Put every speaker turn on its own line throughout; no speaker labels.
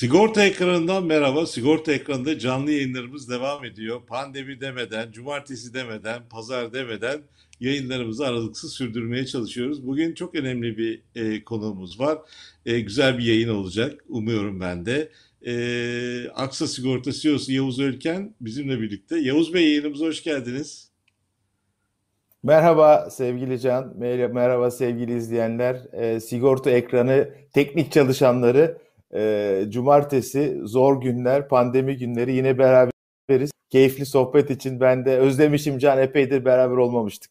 Sigorta ekranından merhaba. Sigorta ekranında canlı yayınlarımız devam ediyor. Pandemi demeden, cumartesi demeden, pazar demeden yayınlarımızı aralıksız sürdürmeye çalışıyoruz. Bugün çok önemli bir e, konuğumuz var. E, güzel bir yayın olacak. Umuyorum ben de. E, Aksa Sigorta CEO'su Yavuz Ölken bizimle birlikte. Yavuz Bey yayınımıza hoş geldiniz.
Merhaba sevgili Can, merhaba sevgili izleyenler. E, sigorta ekranı teknik çalışanları e, cumartesi zor günler, pandemi günleri yine beraberiz. Keyifli sohbet için ben de özlemişim Can epeydir beraber olmamıştık.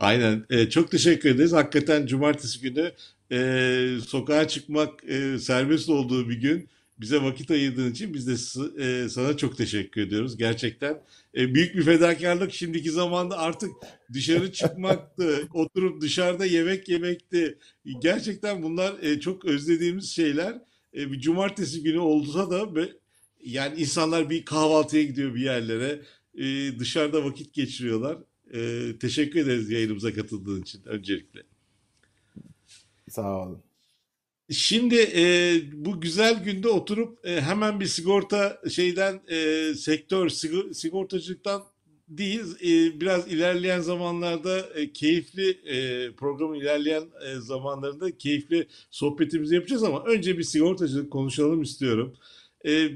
Aynen. E, çok teşekkür ederiz. Hakikaten cumartesi günü e, sokağa çıkmak e, serbest olduğu bir gün bize vakit ayırdığın için biz de e, sana çok teşekkür ediyoruz. Gerçekten e, büyük bir fedakarlık şimdiki zamanda artık dışarı çıkmaktı, oturup dışarıda yemek yemekti. Gerçekten bunlar e, çok özlediğimiz şeyler. E, bir cumartesi günü olsa da be, yani insanlar bir kahvaltıya gidiyor bir yerlere, e, dışarıda vakit geçiriyorlar. E, teşekkür ederiz yayınımıza katıldığın için öncelikle.
Sağ olun.
Şimdi e, bu güzel günde oturup e, hemen bir sigorta şeyden e, sektör sigortacılıktan değil e, biraz ilerleyen zamanlarda e, keyifli e, programın ilerleyen e, zamanlarında keyifli sohbetimizi yapacağız ama önce bir sigortacılık konuşalım istiyorum. E,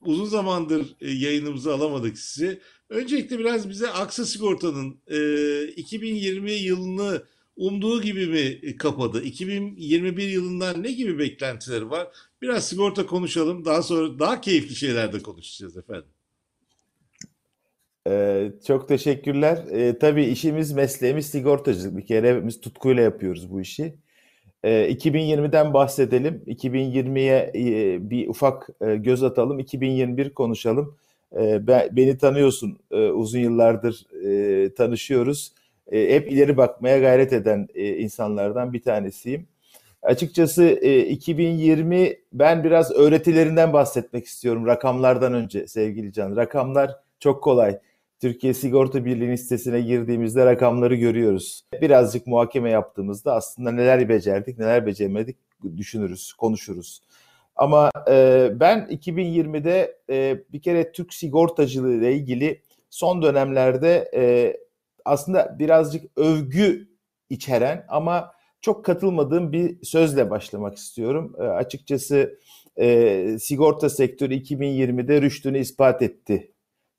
uzun zamandır e, yayınımızı alamadık sizi. Öncelikle biraz bize Aksa Sigorta'nın e, 2020 yılını umduğu gibi mi kapadı? 2021 yılından ne gibi beklentileri var? Biraz sigorta konuşalım. Daha sonra daha keyifli şeyler de konuşacağız efendim.
Ee, çok teşekkürler. Ee, tabii işimiz, mesleğimiz sigortacılık. Bir kere biz tutkuyla yapıyoruz bu işi. Ee, 2020'den bahsedelim. 2020'ye e, bir ufak e, göz atalım. 2021 konuşalım. Ee, ben, beni tanıyorsun. Ee, uzun yıllardır e, tanışıyoruz e, hep ileri bakmaya gayret eden e, insanlardan bir tanesiyim. Açıkçası e, 2020 ben biraz öğretilerinden bahsetmek istiyorum rakamlardan önce sevgili Can. Rakamlar çok kolay. Türkiye Sigorta Birliği'nin sitesine girdiğimizde rakamları görüyoruz. Birazcık muhakeme yaptığımızda aslında neler becerdik, neler becermedik düşünürüz, konuşuruz. Ama e, ben 2020'de e, bir kere Türk sigortacılığı ile ilgili son dönemlerde e, aslında birazcık övgü içeren ama çok katılmadığım bir sözle başlamak istiyorum. E, açıkçası e, sigorta sektörü 2020'de rüştünü ispat etti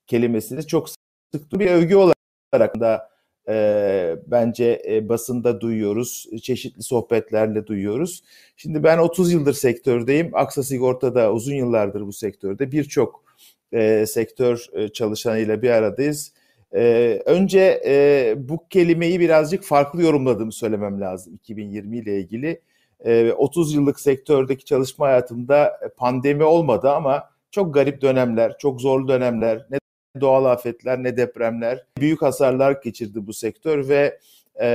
kelimesini çok sık bir övgü olarak da e, bence e, basında duyuyoruz, çeşitli sohbetlerle duyuyoruz. Şimdi ben 30 yıldır sektördeyim, Aksa Sigorta'da uzun yıllardır bu sektörde birçok e, sektör e, çalışanıyla bir aradayız ee, önce e, bu kelimeyi birazcık farklı yorumladığımı söylemem lazım 2020 ile ilgili. Ee, 30 yıllık sektördeki çalışma hayatımda pandemi olmadı ama çok garip dönemler, çok zorlu dönemler, ne doğal afetler ne depremler, büyük hasarlar geçirdi bu sektör ve e,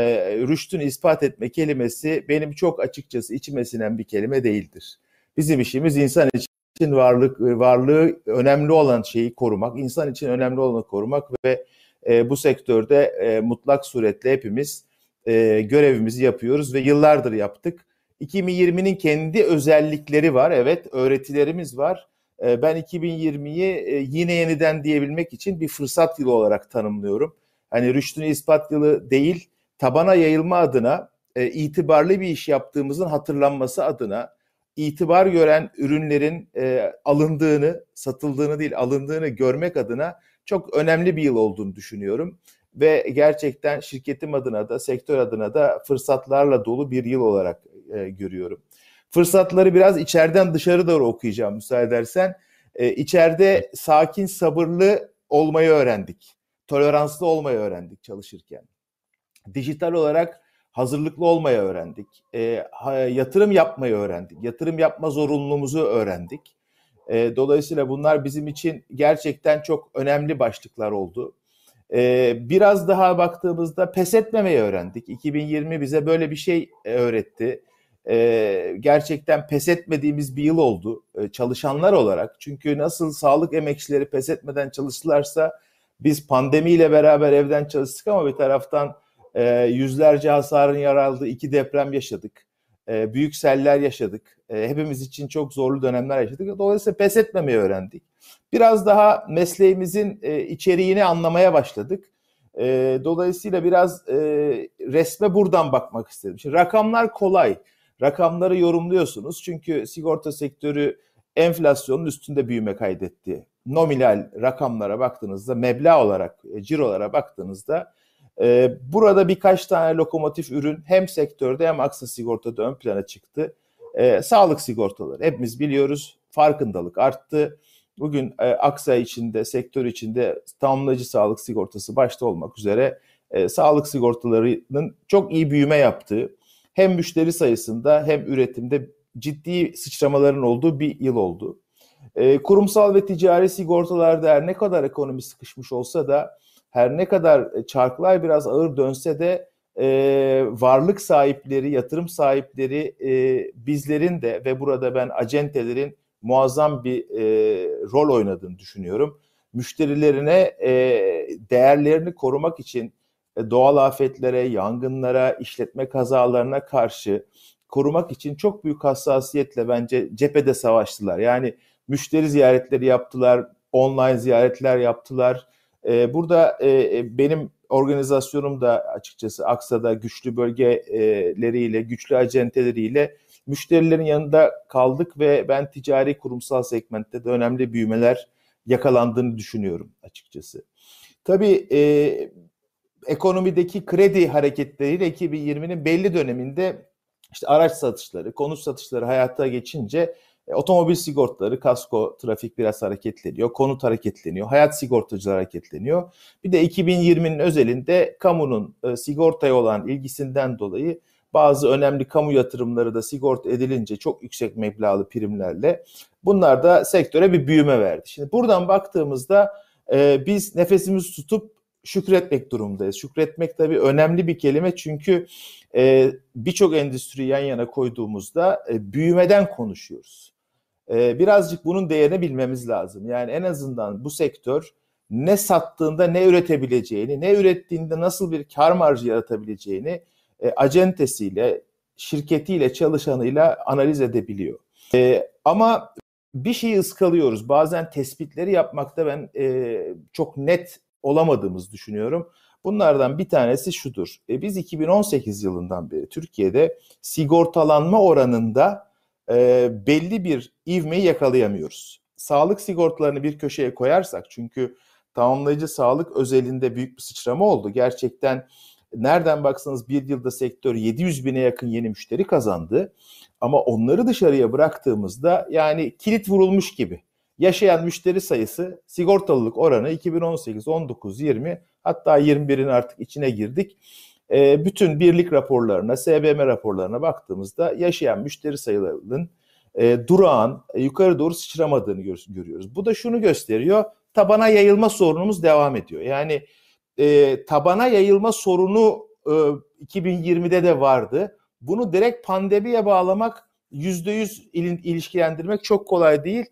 rüştünü ispat etme kelimesi benim çok açıkçası içime sinen bir kelime değildir. Bizim işimiz insan için varlık varlığı önemli olan şeyi korumak, insan için önemli olanı korumak ve e, bu sektörde e, mutlak suretle hepimiz e, görevimizi yapıyoruz ve yıllardır yaptık. 2020'nin kendi özellikleri var. Evet öğretilerimiz var. E, ben 2020'yi e, yine yeniden diyebilmek için bir fırsat yılı olarak tanımlıyorum. Hani rüştünü ispat yılı değil, tabana yayılma adına, e, itibarlı bir iş yaptığımızın hatırlanması adına, itibar gören ürünlerin e, alındığını, satıldığını değil alındığını görmek adına çok önemli bir yıl olduğunu düşünüyorum ve gerçekten şirketim adına da sektör adına da fırsatlarla dolu bir yıl olarak e, görüyorum. Fırsatları biraz içeriden dışarı doğru okuyacağım müsaade edersen. E, içeride sakin, sabırlı olmayı öğrendik. Toleranslı olmayı öğrendik çalışırken. Dijital olarak hazırlıklı olmayı öğrendik. E, yatırım yapmayı öğrendik. Yatırım yapma zorunluluğumuzu öğrendik. E, dolayısıyla bunlar bizim için gerçekten çok önemli başlıklar oldu. E, biraz daha baktığımızda pes etmemeyi öğrendik. 2020 bize böyle bir şey e, öğretti. E, gerçekten pes etmediğimiz bir yıl oldu e, çalışanlar olarak. Çünkü nasıl sağlık emekçileri pes etmeden çalıştılarsa biz pandemiyle beraber evden çalıştık ama bir taraftan e, yüzlerce hasarın yer aldığı iki deprem yaşadık. E, büyük seller yaşadık. E, hepimiz için çok zorlu dönemler yaşadık. Dolayısıyla pes etmemeyi öğrendik. Biraz daha mesleğimizin e, içeriğini anlamaya başladık. Dolayısıyla biraz resme buradan bakmak istedim. Şimdi rakamlar kolay. Rakamları yorumluyorsunuz. Çünkü sigorta sektörü enflasyonun üstünde büyüme kaydetti. Nominal rakamlara baktığınızda, meblağ olarak, cirolara baktığınızda e, burada birkaç tane lokomotif ürün hem sektörde hem aksa sigortada ön plana çıktı. E, sağlık sigortaları hepimiz biliyoruz farkındalık arttı. Bugün e, Aksa içinde, sektör içinde tamamlayıcı sağlık sigortası başta olmak üzere e, sağlık sigortalarının çok iyi büyüme yaptığı, hem müşteri sayısında hem üretimde ciddi sıçramaların olduğu bir yıl oldu. E, kurumsal ve ticari sigortalarda her ne kadar ekonomi sıkışmış olsa da her ne kadar çarklar biraz ağır dönse de e, varlık sahipleri, yatırım sahipleri e, bizlerin de ve burada ben acentelerin muazzam bir e, rol oynadığını düşünüyorum. Müşterilerine e, değerlerini korumak için e, doğal afetlere, yangınlara, işletme kazalarına karşı korumak için çok büyük hassasiyetle bence cephede savaştılar. Yani müşteri ziyaretleri yaptılar, online ziyaretler yaptılar. E, burada e, benim organizasyonum da açıkçası Aksa'da güçlü bölgeleriyle, güçlü acenteleriyle müşterilerin yanında kaldık ve ben ticari kurumsal segmentte de önemli büyümeler yakalandığını düşünüyorum açıkçası. Tabii e, ekonomideki kredi hareketleriyle 2020'nin belli döneminde işte araç satışları, konut satışları hayata geçince e, otomobil sigortaları, kasko, trafik biraz hareketleniyor, konut hareketleniyor, hayat sigortacıları hareketleniyor. Bir de 2020'nin özelinde kamunun e, sigortaya olan ilgisinden dolayı bazı önemli kamu yatırımları da sigorta edilince çok yüksek meblağlı primlerle bunlar da sektöre bir büyüme verdi. Şimdi buradan baktığımızda e, biz nefesimizi tutup şükretmek durumdayız. Şükretmek tabii önemli bir kelime çünkü e, birçok endüstri yan yana koyduğumuzda büyümeden konuşuyoruz. E, birazcık bunun değerini bilmemiz lazım. Yani en azından bu sektör ne sattığında ne üretebileceğini, ne ürettiğinde nasıl bir kar marjı yaratabileceğini e, acentesiyle, şirketiyle, çalışanıyla analiz edebiliyor. E, ama bir şeyi ıskalıyoruz. Bazen tespitleri yapmakta ben e, çok net olamadığımızı düşünüyorum. Bunlardan bir tanesi şudur. E, biz 2018 yılından beri Türkiye'de sigortalanma oranında e, belli bir ivmeyi yakalayamıyoruz. Sağlık sigortalarını bir köşeye koyarsak çünkü tamamlayıcı sağlık özelinde büyük bir sıçrama oldu. Gerçekten nereden baksanız bir yılda sektör 700 bine yakın yeni müşteri kazandı. Ama onları dışarıya bıraktığımızda yani kilit vurulmuş gibi. Yaşayan müşteri sayısı sigortalılık oranı 2018, 19, 20 hatta 21'in artık içine girdik. E, bütün birlik raporlarına, SBM raporlarına baktığımızda yaşayan müşteri sayılarının e, e, yukarı doğru sıçramadığını gör, görüyoruz. Bu da şunu gösteriyor, tabana yayılma sorunumuz devam ediyor. Yani e, tabana yayılma sorunu e, 2020'de de vardı. Bunu direkt pandemiye bağlamak, %100 ilişkilendirmek çok kolay değil.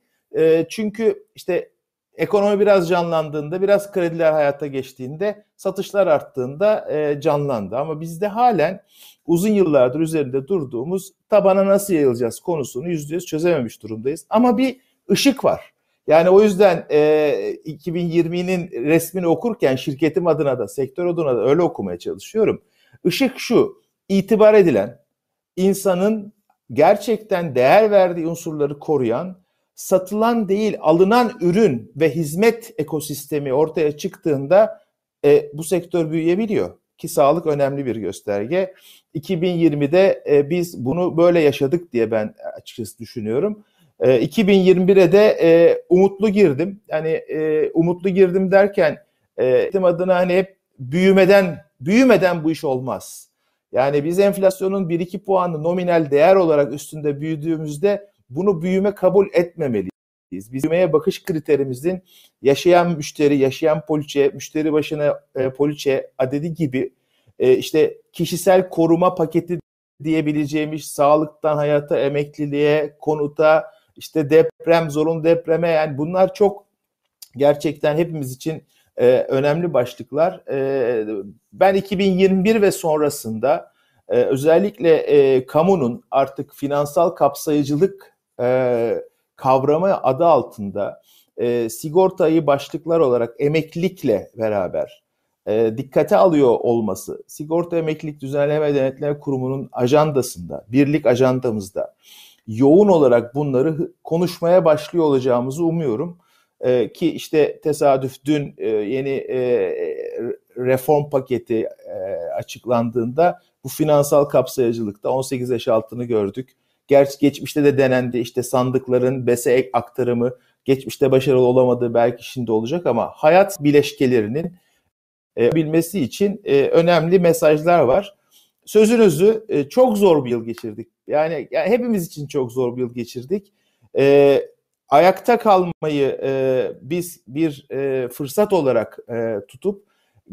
Çünkü işte ekonomi biraz canlandığında, biraz krediler hayata geçtiğinde, satışlar arttığında e, canlandı. Ama bizde halen uzun yıllardır üzerinde durduğumuz tabana nasıl yayılacağız konusunu yüzde yüz çözememiş durumdayız. Ama bir ışık var. Yani o yüzden e, 2020'nin resmini okurken şirketim adına da sektör adına da öyle okumaya çalışıyorum. Işık şu, itibar edilen, insanın gerçekten değer verdiği unsurları koruyan, satılan değil alınan ürün ve hizmet ekosistemi ortaya çıktığında e, bu sektör büyüyebiliyor. Ki sağlık önemli bir gösterge. 2020'de e, biz bunu böyle yaşadık diye ben açıkçası düşünüyorum. E, 2021'e de e, umutlu girdim. Yani e, umutlu girdim derken e, adına hani hep büyümeden büyümeden bu iş olmaz. Yani biz enflasyonun 1-2 puanı nominal değer olarak üstünde büyüdüğümüzde bunu büyüme kabul etmemeliyiz. Biz büyümeye bakış kriterimizin yaşayan müşteri, yaşayan poliçe, müşteri başına e, poliçe adedi gibi e, işte kişisel koruma paketi diyebileceğimiz sağlıktan hayata, emekliliğe, konuta, işte deprem, zorun depreme yani bunlar çok gerçekten hepimiz için e, önemli başlıklar. E, ben 2021 ve sonrasında e, özellikle e, kamunun artık finansal kapsayıcılık e, kavramı adı altında e, sigortayı başlıklar olarak emeklilikle beraber e, dikkate alıyor olması, Sigorta Emeklilik Düzenleme ve Denetleme Kurumu'nun ajandasında, birlik ajandamızda yoğun olarak bunları konuşmaya başlıyor olacağımızı umuyorum. E, ki işte tesadüf dün e, yeni e, reform paketi e, açıklandığında bu finansal kapsayıcılıkta 18 yaş altını gördük. Gerçi geçmişte de denendi işte sandıkların BES'e aktarımı geçmişte başarılı olamadığı belki şimdi olacak ama hayat bileşkelerinin e, bilmesi için e, önemli mesajlar var. Sözünüzü e, çok zor bir yıl geçirdik. Yani, yani hepimiz için çok zor bir yıl geçirdik. E, ayakta kalmayı e, biz bir e, fırsat olarak e, tutup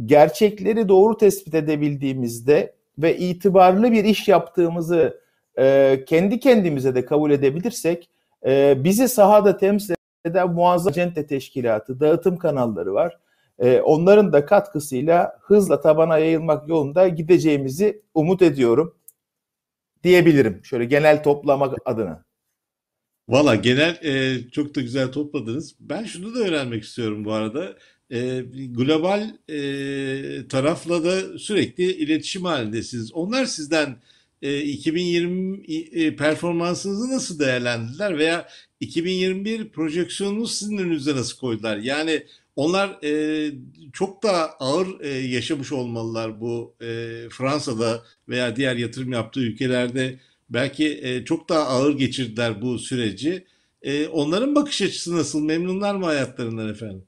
gerçekleri doğru tespit edebildiğimizde ve itibarlı bir iş yaptığımızı e, kendi kendimize de kabul edebilirsek e, bizi sahada temsil eden muazzam cente teşkilatı, dağıtım kanalları var. E, onların da katkısıyla hızla tabana yayılmak yolunda gideceğimizi umut ediyorum diyebilirim. Şöyle genel toplamak adına.
Valla genel e, çok da güzel topladınız. Ben şunu da öğrenmek istiyorum bu arada. E, global e, tarafla da sürekli iletişim halindesiniz. Onlar sizden e, 2020 e, performansınızı nasıl değerlendirdiler veya 2021 projeksiyonunu sizin önünüze nasıl koydular? Yani onlar e, çok daha ağır e, yaşamış olmalılar bu e, Fransa'da veya diğer yatırım yaptığı ülkelerde belki e, çok daha ağır geçirdiler bu süreci. E, onların bakış açısı nasıl? Memnunlar mı hayatlarından efendim?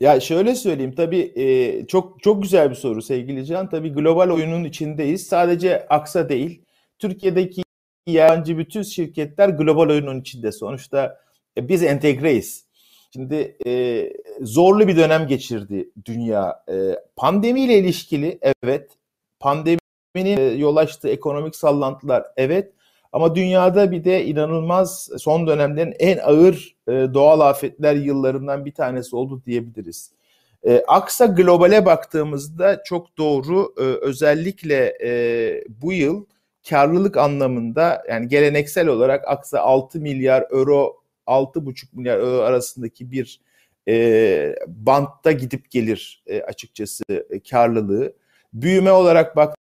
Ya şöyle söyleyeyim tabii e, çok çok güzel bir soru sevgili Can. Tabii global oyunun içindeyiz. Sadece Aksa değil. Türkiye'deki yabancı bütün şirketler global oyunun içinde. Sonuçta e, biz entegreyiz. Şimdi e, zorlu bir dönem geçirdi dünya. E, pandemiyle ilişkili evet. Pandeminin e, yol açtığı ekonomik sallantılar evet. Ama dünyada bir de inanılmaz son dönemlerin en ağır e, doğal afetler yıllarından bir tanesi oldu diyebiliriz. E, Aksa globale baktığımızda çok doğru e, özellikle bu yıl karlılık anlamında yani geleneksel olarak Aksa 6 milyar euro 6,5 milyar euro arasındaki bir e, bantta gidip gelir e, açıkçası e, karlılığı. Büyüme olarak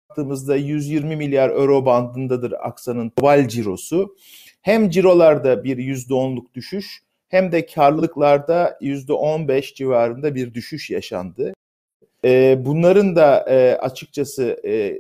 baktığımızda 120 milyar euro bandındadır Aksa'nın global cirosu. Hem cirolarda bir %10'luk düşüş hem de karlılıklarda %15 civarında bir düşüş yaşandı. E, bunların da e, açıkçası e,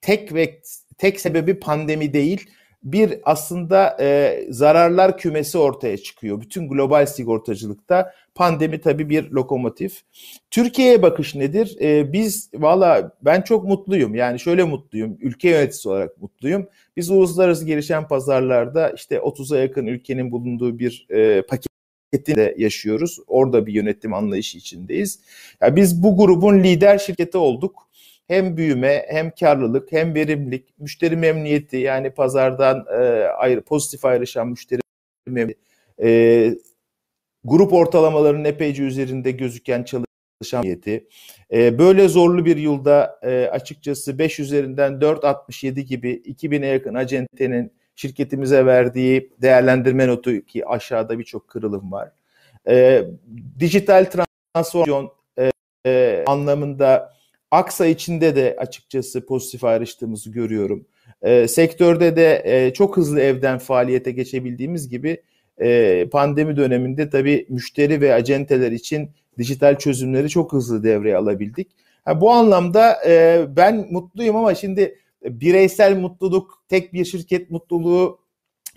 tek ve tek sebebi pandemi değil, bir aslında e, zararlar kümesi ortaya çıkıyor. Bütün global sigortacılıkta pandemi tabii bir lokomotif. Türkiye'ye bakış nedir? E, biz valla ben çok mutluyum. Yani şöyle mutluyum. Ülke yöneticisi olarak mutluyum. Biz uluslararası gelişen pazarlarda işte 30'a yakın ülkenin bulunduğu bir e, paketinde yaşıyoruz. Orada bir yönetim anlayışı içindeyiz. Yani biz bu grubun lider şirketi olduk hem büyüme hem karlılık hem verimlilik, müşteri memnuniyeti yani pazardan e, ayrı pozitif ayrışan müşteri memnuniyeti, e, grup ortalamalarının epeyce üzerinde gözüken çalışan memnuniyeti. E, böyle zorlu bir yılda e, açıkçası 5 üzerinden 4.67 gibi 2000'e yakın acentenin şirketimize verdiği değerlendirme notu ki aşağıda birçok kırılım var. E, dijital transformasyon e, e, anlamında Aksa içinde de açıkçası pozitif ayrıştığımızı görüyorum. E, sektörde de e, çok hızlı evden faaliyete geçebildiğimiz gibi e, pandemi döneminde tabii müşteri ve acenteler için dijital çözümleri çok hızlı devreye alabildik. Ha, bu anlamda e, ben mutluyum ama şimdi bireysel mutluluk, tek bir şirket mutluluğu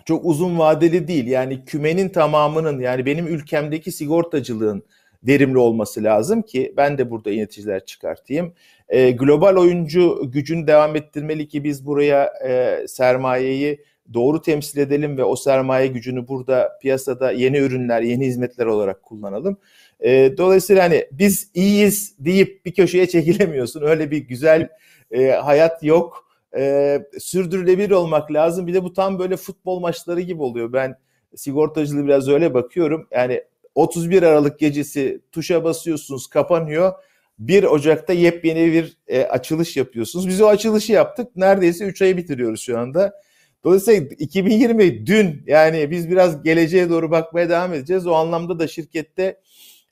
çok uzun vadeli değil. Yani kümenin tamamının yani benim ülkemdeki sigortacılığın verimli olması lazım ki ben de burada yöneticiler çıkartayım. E, global oyuncu gücünü devam ettirmeli ki biz buraya e, sermayeyi doğru temsil edelim ve o sermaye gücünü burada piyasada yeni ürünler, yeni hizmetler olarak kullanalım. E, dolayısıyla hani biz iyiyiz deyip bir köşeye çekilemiyorsun. Öyle bir güzel e, hayat yok. E, sürdürülebilir olmak lazım. Bir de bu tam böyle futbol maçları gibi oluyor. Ben sigortacılığı biraz öyle bakıyorum. Yani 31 Aralık gecesi tuşa basıyorsunuz kapanıyor. 1 Ocak'ta yepyeni bir e, açılış yapıyorsunuz. Biz o açılışı yaptık. Neredeyse 3 ayı bitiriyoruz şu anda. Dolayısıyla 2020 dün yani biz biraz geleceğe doğru bakmaya devam edeceğiz. O anlamda da şirkette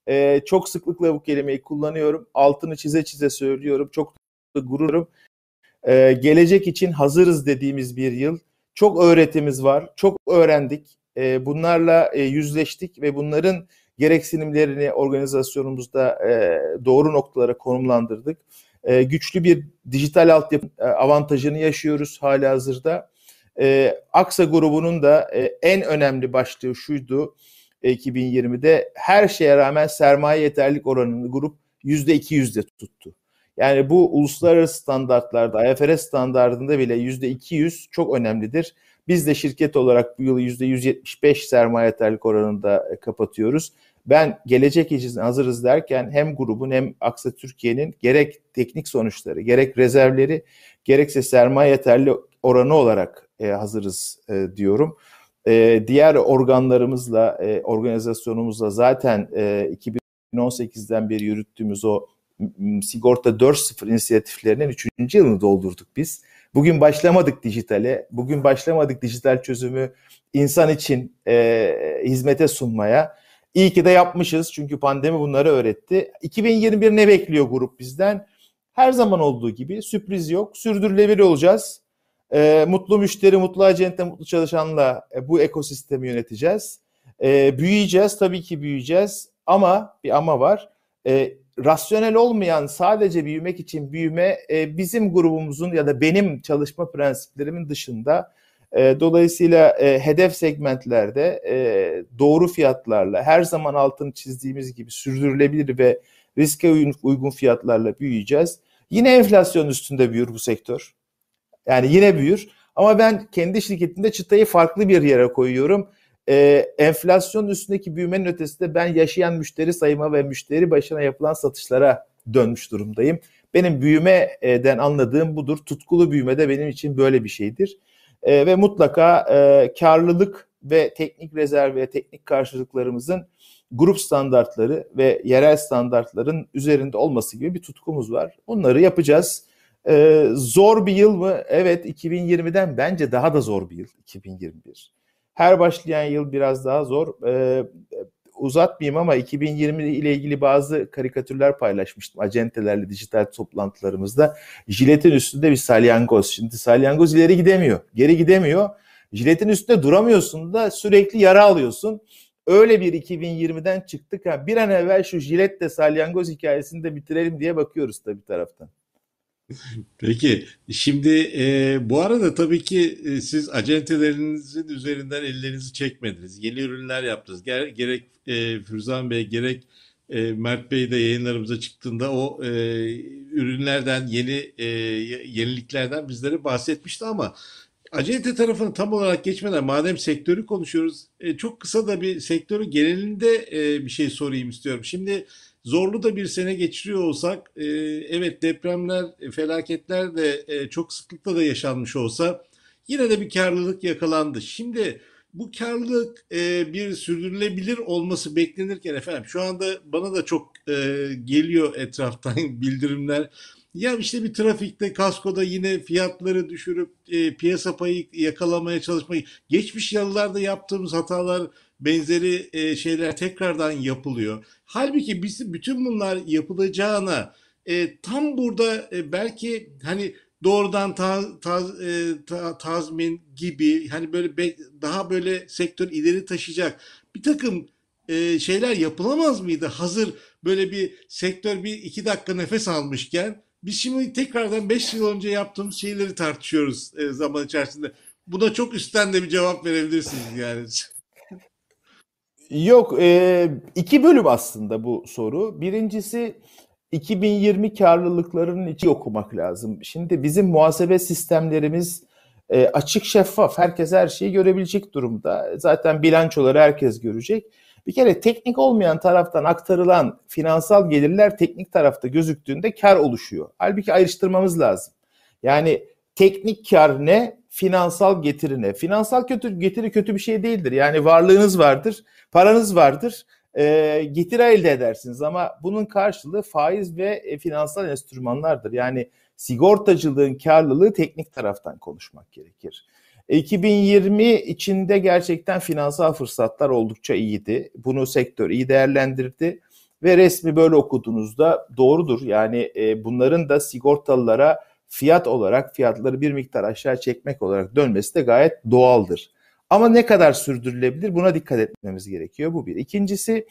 e, çok sıklıkla bu kelimeyi kullanıyorum. Altını çize çize söylüyorum. Çok da gururum. E, gelecek için hazırız dediğimiz bir yıl. Çok öğretimiz var. Çok öğrendik. E, bunlarla e, yüzleştik ve bunların gereksinimlerini organizasyonumuzda e, doğru noktalara konumlandırdık. E, güçlü bir dijital altyapı avantajını yaşıyoruz hali hazırda. Aksa grubunun da en önemli başlığı şuydu 2020'de her şeye rağmen sermaye yeterlilik oranını grup %200'de tuttu. Yani bu uluslararası standartlarda, IFRS standartında bile %200 çok önemlidir. Biz de şirket olarak bu yılı %175 sermaye yeterlilik oranında kapatıyoruz. Ben gelecek için hazırız derken hem grubun hem Aksa Türkiye'nin gerek teknik sonuçları, gerek rezervleri, gerekse sermaye yeterli oranı olarak e, hazırız e, diyorum. E, diğer organlarımızla, e, organizasyonumuzla zaten e, 2018'den beri yürüttüğümüz o sigorta 4.0 inisiyatiflerinin 3. yılını doldurduk biz. Bugün başlamadık dijitale, bugün başlamadık dijital çözümü insan için e, hizmete sunmaya. İyi ki de yapmışız çünkü pandemi bunları öğretti. 2021 ne bekliyor grup bizden? Her zaman olduğu gibi sürpriz yok, sürdürülebilir olacağız. E, mutlu müşteri, mutlu acente, mutlu çalışanla e, bu ekosistemi yöneteceğiz. E, büyüyeceğiz, tabii ki büyüyeceğiz ama bir ama var. E, rasyonel olmayan sadece büyümek için büyüme e, bizim grubumuzun ya da benim çalışma prensiplerimin dışında. E, dolayısıyla e, hedef segmentlerde e, doğru fiyatlarla her zaman altını çizdiğimiz gibi sürdürülebilir ve riske uygun fiyatlarla büyüyeceğiz. Yine enflasyon üstünde büyür bu sektör. Yani yine büyür. Ama ben kendi şirketimde çıtayı farklı bir yere koyuyorum. Ee, enflasyon üstündeki büyümenin ötesinde ben yaşayan müşteri sayıma ve müşteri başına yapılan satışlara dönmüş durumdayım. Benim büyümeden anladığım budur. Tutkulu büyüme de benim için böyle bir şeydir. Ee, ve mutlaka e, karlılık ve teknik rezerv ve teknik karşılıklarımızın grup standartları ve yerel standartların üzerinde olması gibi bir tutkumuz var. Onları yapacağız. Ee, zor bir yıl mı? Evet 2020'den bence daha da zor bir yıl 2021. Her başlayan yıl biraz daha zor. Ee, uzatmayayım ama 2020 ile ilgili bazı karikatürler paylaşmıştım acentelerle dijital toplantılarımızda. Jiletin üstünde bir salyangoz. Şimdi salyangoz ileri gidemiyor, geri gidemiyor. Jiletin üstünde duramıyorsun da sürekli yara alıyorsun. Öyle bir 2020'den çıktık. Ha, bir an evvel şu jiletle salyangoz hikayesini de bitirelim diye bakıyoruz tabii taraftan.
Peki şimdi e, bu arada tabii ki e, siz acentelerinizin üzerinden ellerinizi çekmediniz. Yeni ürünler yaptınız. Ger gerek e, Fürzan Bey gerek e, Mert Bey de yayınlarımıza çıktığında o e, ürünlerden yeni e, yeniliklerden bizlere bahsetmişti ama acente tarafını tam olarak geçmeden madem sektörü konuşuyoruz e, çok kısa da bir sektörü genelinde e, bir şey sorayım istiyorum. Şimdi zorlu da bir sene geçiriyor olsak, e, evet depremler, e, felaketler de e, çok sıklıkla da yaşanmış olsa yine de bir karlılık yakalandı. Şimdi bu karlılık e, bir sürdürülebilir olması beklenirken efendim şu anda bana da çok e, geliyor etraftan bildirimler. Ya işte bir trafikte, kaskoda yine fiyatları düşürüp e, piyasa payı yakalamaya çalışmayı, geçmiş yıllarda yaptığımız hatalar benzeri e, şeyler tekrardan yapılıyor. Halbuki biz bütün bunlar yapılacağına e, tam burada e, belki hani doğrudan taz, taz, e, ta, tazmin gibi hani böyle be, daha böyle sektör ileri taşıyacak bir takım e, şeyler yapılamaz mıydı? Hazır böyle bir sektör bir iki dakika nefes almışken biz şimdi tekrardan beş yıl önce yaptığımız şeyleri tartışıyoruz e, zaman içerisinde. Buna çok üstten de bir cevap verebilirsiniz yani.
Yok, e, iki bölüm aslında bu soru. Birincisi 2020 karlılıklarının içi okumak lazım. Şimdi bizim muhasebe sistemlerimiz e, açık şeffaf. Herkes her şeyi görebilecek durumda. Zaten bilançoları herkes görecek. Bir kere teknik olmayan taraftan aktarılan finansal gelirler teknik tarafta gözüktüğünde kar oluşuyor. Halbuki ayrıştırmamız lazım. Yani teknik kar ne, finansal getiri ne? Finansal kötü getiri kötü bir şey değildir. Yani varlığınız vardır, paranız vardır. e, getiri elde edersiniz ama bunun karşılığı faiz ve e, finansal enstrümanlardır. Yani sigortacılığın karlılığı teknik taraftan konuşmak gerekir. 2020 içinde gerçekten finansal fırsatlar oldukça iyiydi. Bunu sektör iyi değerlendirdi ve resmi böyle okuduğunuzda doğrudur. Yani e, bunların da sigortalılara fiyat olarak fiyatları bir miktar aşağı çekmek olarak dönmesi de gayet doğaldır. Ama ne kadar sürdürülebilir buna dikkat etmemiz gerekiyor. Bu bir. İkincisi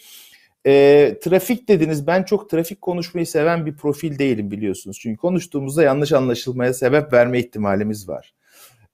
e, trafik dediniz. Ben çok trafik konuşmayı seven bir profil değilim biliyorsunuz. Çünkü konuştuğumuzda yanlış anlaşılmaya sebep verme ihtimalimiz var.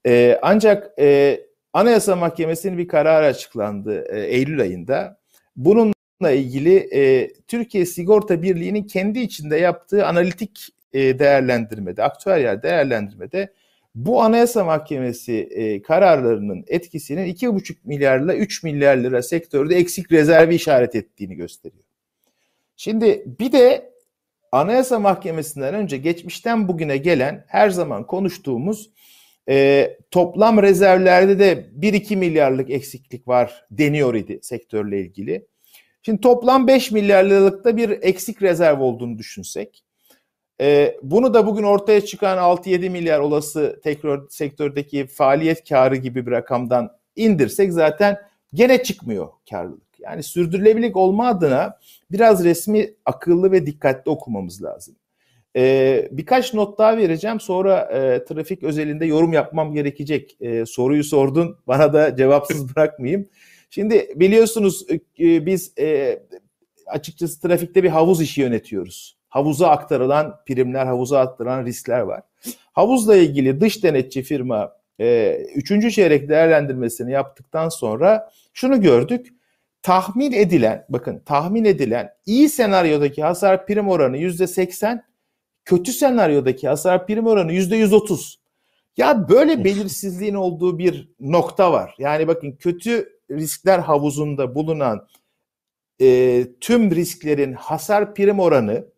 E, ancak e, Anayasa Mahkemesi'nin bir kararı açıklandı e, Eylül ayında. Bununla ilgili e, Türkiye Sigorta Birliği'nin kendi içinde yaptığı analitik e, değerlendirmede, aktüeryel değerlendirmede bu Anayasa Mahkemesi e, kararlarının etkisinin 2,5 milyarla 3 milyar lira sektörde eksik rezervi işaret ettiğini gösteriyor. Şimdi bir de Anayasa Mahkemesi'nden önce geçmişten bugüne gelen her zaman konuştuğumuz e, toplam rezervlerde de 1-2 milyarlık eksiklik var deniyor idi sektörle ilgili. Şimdi toplam 5 milyar liralıkta bir eksik rezerv olduğunu düşünsek e, bunu da bugün ortaya çıkan 6-7 milyar olası tekrar sektördeki faaliyet karı gibi bir rakamdan indirsek zaten gene çıkmıyor karlılık. Yani sürdürülebilirlik olma adına biraz resmi akıllı ve dikkatli okumamız lazım. Ee, birkaç not daha vereceğim sonra e, trafik özelinde yorum yapmam gerekecek. E, soruyu sordun bana da cevapsız bırakmayayım. Şimdi biliyorsunuz e, biz e, açıkçası trafikte bir havuz işi yönetiyoruz havuza aktarılan primler, havuza aktarılan riskler var. Havuzla ilgili dış denetçi firma e, üçüncü çeyrek değerlendirmesini yaptıktan sonra şunu gördük. Tahmin edilen, bakın tahmin edilen iyi senaryodaki hasar prim oranı yüzde seksen, kötü senaryodaki hasar prim oranı yüzde yüz otuz. Ya böyle belirsizliğin olduğu bir nokta var. Yani bakın kötü riskler havuzunda bulunan e, tüm risklerin hasar prim oranı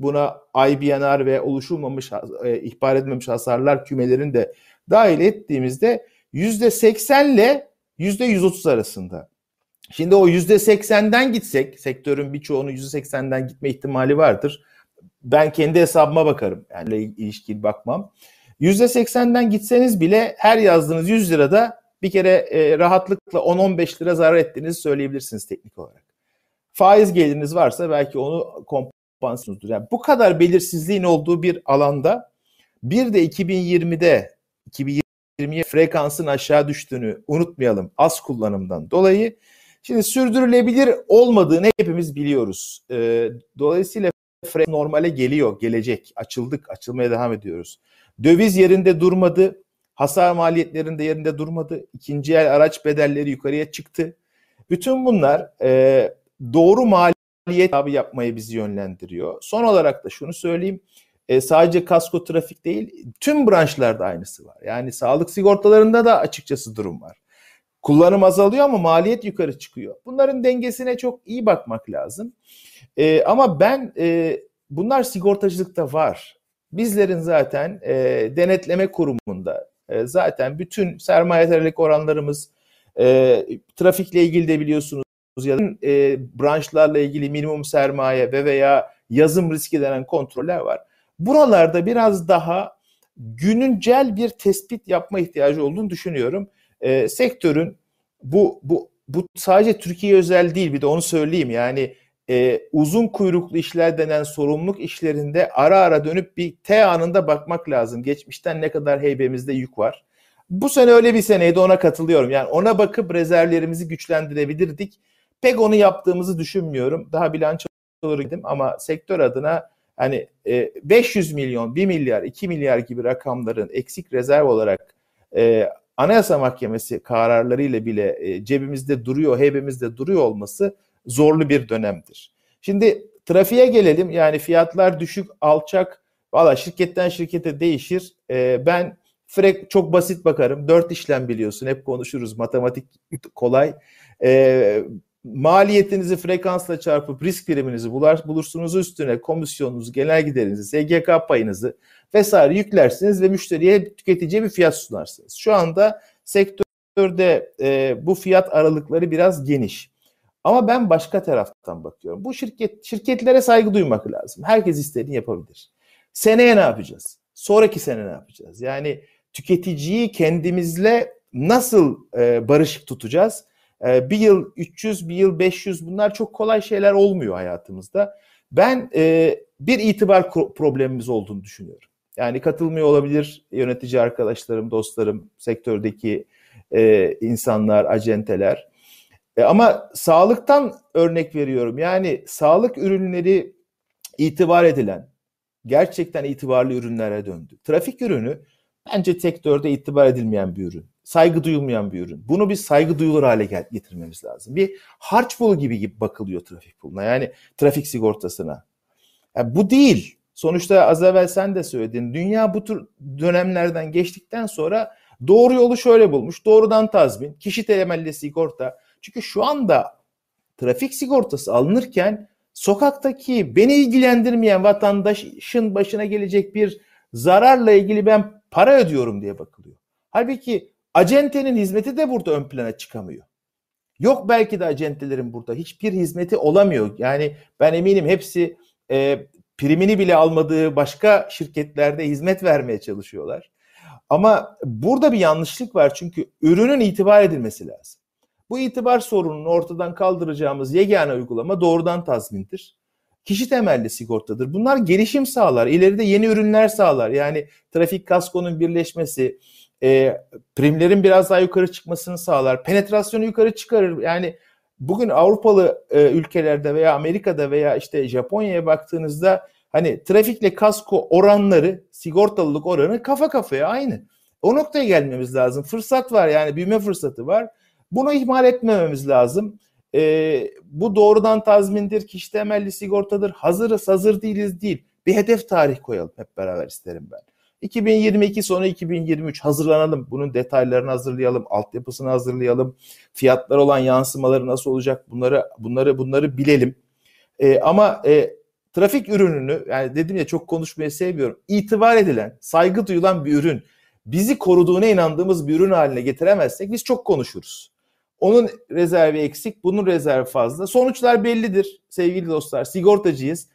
buna IBNR ve oluşulmamış, e, ihbar edilmemiş hasarlar kümelerini de dahil ettiğimizde yüzde 80 ile yüzde 130 arasında. Şimdi o yüzde 80'den gitsek, sektörün birçoğunun yüzde 80'den gitme ihtimali vardır. Ben kendi hesabıma bakarım. Yani ilişkili bakmam. Yüzde 80'den gitseniz bile her yazdığınız 100 lirada bir kere e, rahatlıkla 10-15 lira zarar ettiğinizi söyleyebilirsiniz teknik olarak. Faiz geliriniz varsa belki onu komp ekspansiyonuzdur. Yani bu kadar belirsizliğin olduğu bir alanda bir de 2020'de 2020'ye frekansın aşağı düştüğünü unutmayalım az kullanımdan dolayı. Şimdi sürdürülebilir olmadığını hepimiz biliyoruz. Ee, dolayısıyla frekans normale geliyor, gelecek. Açıldık, açılmaya devam ediyoruz. Döviz yerinde durmadı. Hasar maliyetlerinde yerinde durmadı. İkinci el araç bedelleri yukarıya çıktı. Bütün bunlar e, doğru mali maliyet abi yapmaya bizi yönlendiriyor. Son olarak da şunu söyleyeyim. E, sadece kasko trafik değil, tüm branşlarda aynısı var. Yani sağlık sigortalarında da açıkçası durum var. Kullanım azalıyor ama maliyet yukarı çıkıyor. Bunların dengesine çok iyi bakmak lazım. E, ama ben e, bunlar sigortacılıkta var. Bizlerin zaten e, denetleme kurumunda e, zaten bütün sermayedarlık oranlarımız e, trafikle ilgili de biliyorsunuz ya da e, branşlarla ilgili minimum sermaye ve veya yazım riski denen kontroller var. Buralarda biraz daha gününcel bir tespit yapma ihtiyacı olduğunu düşünüyorum. E, sektörün bu bu bu sadece Türkiye özel değil bir de onu söyleyeyim yani e, uzun kuyruklu işler denen sorumluluk işlerinde ara ara dönüp bir T anında bakmak lazım. Geçmişten ne kadar heybemizde yük var. Bu sene öyle bir seneydi ona katılıyorum. Yani ona bakıp rezervlerimizi güçlendirebilirdik. Pek onu yaptığımızı düşünmüyorum. Daha bilançoları gittim ama sektör adına hani 500 e, milyon, 1 milyar, 2 milyar gibi rakamların eksik rezerv olarak e, Anayasa Mahkemesi kararlarıyla bile e, cebimizde duruyor, heybemizde duruyor olması zorlu bir dönemdir. Şimdi trafiğe gelelim. Yani fiyatlar düşük, alçak. Valla şirketten şirkete değişir. ben frek çok basit bakarım. Dört işlem biliyorsun. Hep konuşuruz. Matematik kolay maliyetinizi frekansla çarpıp risk priminizi bulursunuz üstüne komisyonunuzu, genel giderinizi, SGK payınızı vesaire yüklersiniz ve müşteriye tüketiciye bir fiyat sunarsınız. Şu anda sektörde e, bu fiyat aralıkları biraz geniş. Ama ben başka taraftan bakıyorum. Bu şirket şirketlere saygı duymak lazım. Herkes istediğini yapabilir. Seneye ne yapacağız? Sonraki sene ne yapacağız? Yani tüketiciyi kendimizle nasıl e, barışık tutacağız? E, bir yıl 300, bir yıl 500 bunlar çok kolay şeyler olmuyor hayatımızda. Ben e, bir itibar problemimiz olduğunu düşünüyorum. Yani katılmıyor olabilir yönetici arkadaşlarım, dostlarım, sektördeki e, insanlar, acenteler. E, ama sağlıktan örnek veriyorum. Yani sağlık ürünleri itibar edilen, gerçekten itibarlı ürünlere döndü. Trafik ürünü bence sektörde itibar edilmeyen bir ürün. Saygı duyulmayan bir ürün. Bunu bir saygı duyulur hale getirmemiz lazım. Bir harç pulu gibi, gibi bakılıyor trafik puluna. Yani trafik sigortasına. Yani bu değil. Sonuçta az evvel sen de söyledin. Dünya bu tür dönemlerden geçtikten sonra doğru yolu şöyle bulmuş. Doğrudan tazmin, kişi temelli sigorta. Çünkü şu anda trafik sigortası alınırken sokaktaki beni ilgilendirmeyen vatandaşın başına gelecek bir zararla ilgili ben para ödüyorum diye bakılıyor. Halbuki acentenin hizmeti de burada ön plana çıkamıyor. Yok belki de acentelerin burada hiçbir hizmeti olamıyor. Yani ben eminim hepsi e, primini bile almadığı başka şirketlerde hizmet vermeye çalışıyorlar. Ama burada bir yanlışlık var çünkü ürünün itibar edilmesi lazım. Bu itibar sorununu ortadan kaldıracağımız yegane uygulama doğrudan tazmindir. Kişi temelli sigortadır. Bunlar gelişim sağlar. İleride yeni ürünler sağlar. Yani trafik kaskonun birleşmesi, e, primlerin biraz daha yukarı çıkmasını sağlar. Penetrasyonu yukarı çıkarır. Yani bugün Avrupalı e, ülkelerde veya Amerika'da veya işte Japonya'ya baktığınızda hani trafikle kasko oranları, sigortalılık oranı kafa kafaya aynı. O noktaya gelmemiz lazım. Fırsat var yani büyüme fırsatı var. Bunu ihmal etmememiz lazım. E, bu doğrudan tazmindir, kişi temelli sigortadır. Hazırız, hazır değiliz değil. Bir hedef tarih koyalım hep beraber isterim ben. 2022 sonu 2023 hazırlanalım. Bunun detaylarını hazırlayalım, altyapısını hazırlayalım. Fiyatlar olan yansımaları nasıl olacak? Bunları bunları bunları bilelim. E, ama e, trafik ürününü yani dedim ya çok konuşmayı sevmiyorum. İtibar edilen, saygı duyulan bir ürün bizi koruduğuna inandığımız bir ürün haline getiremezsek biz çok konuşuruz. Onun rezervi eksik, bunun rezervi fazla. Sonuçlar bellidir sevgili dostlar. Sigortacıyız.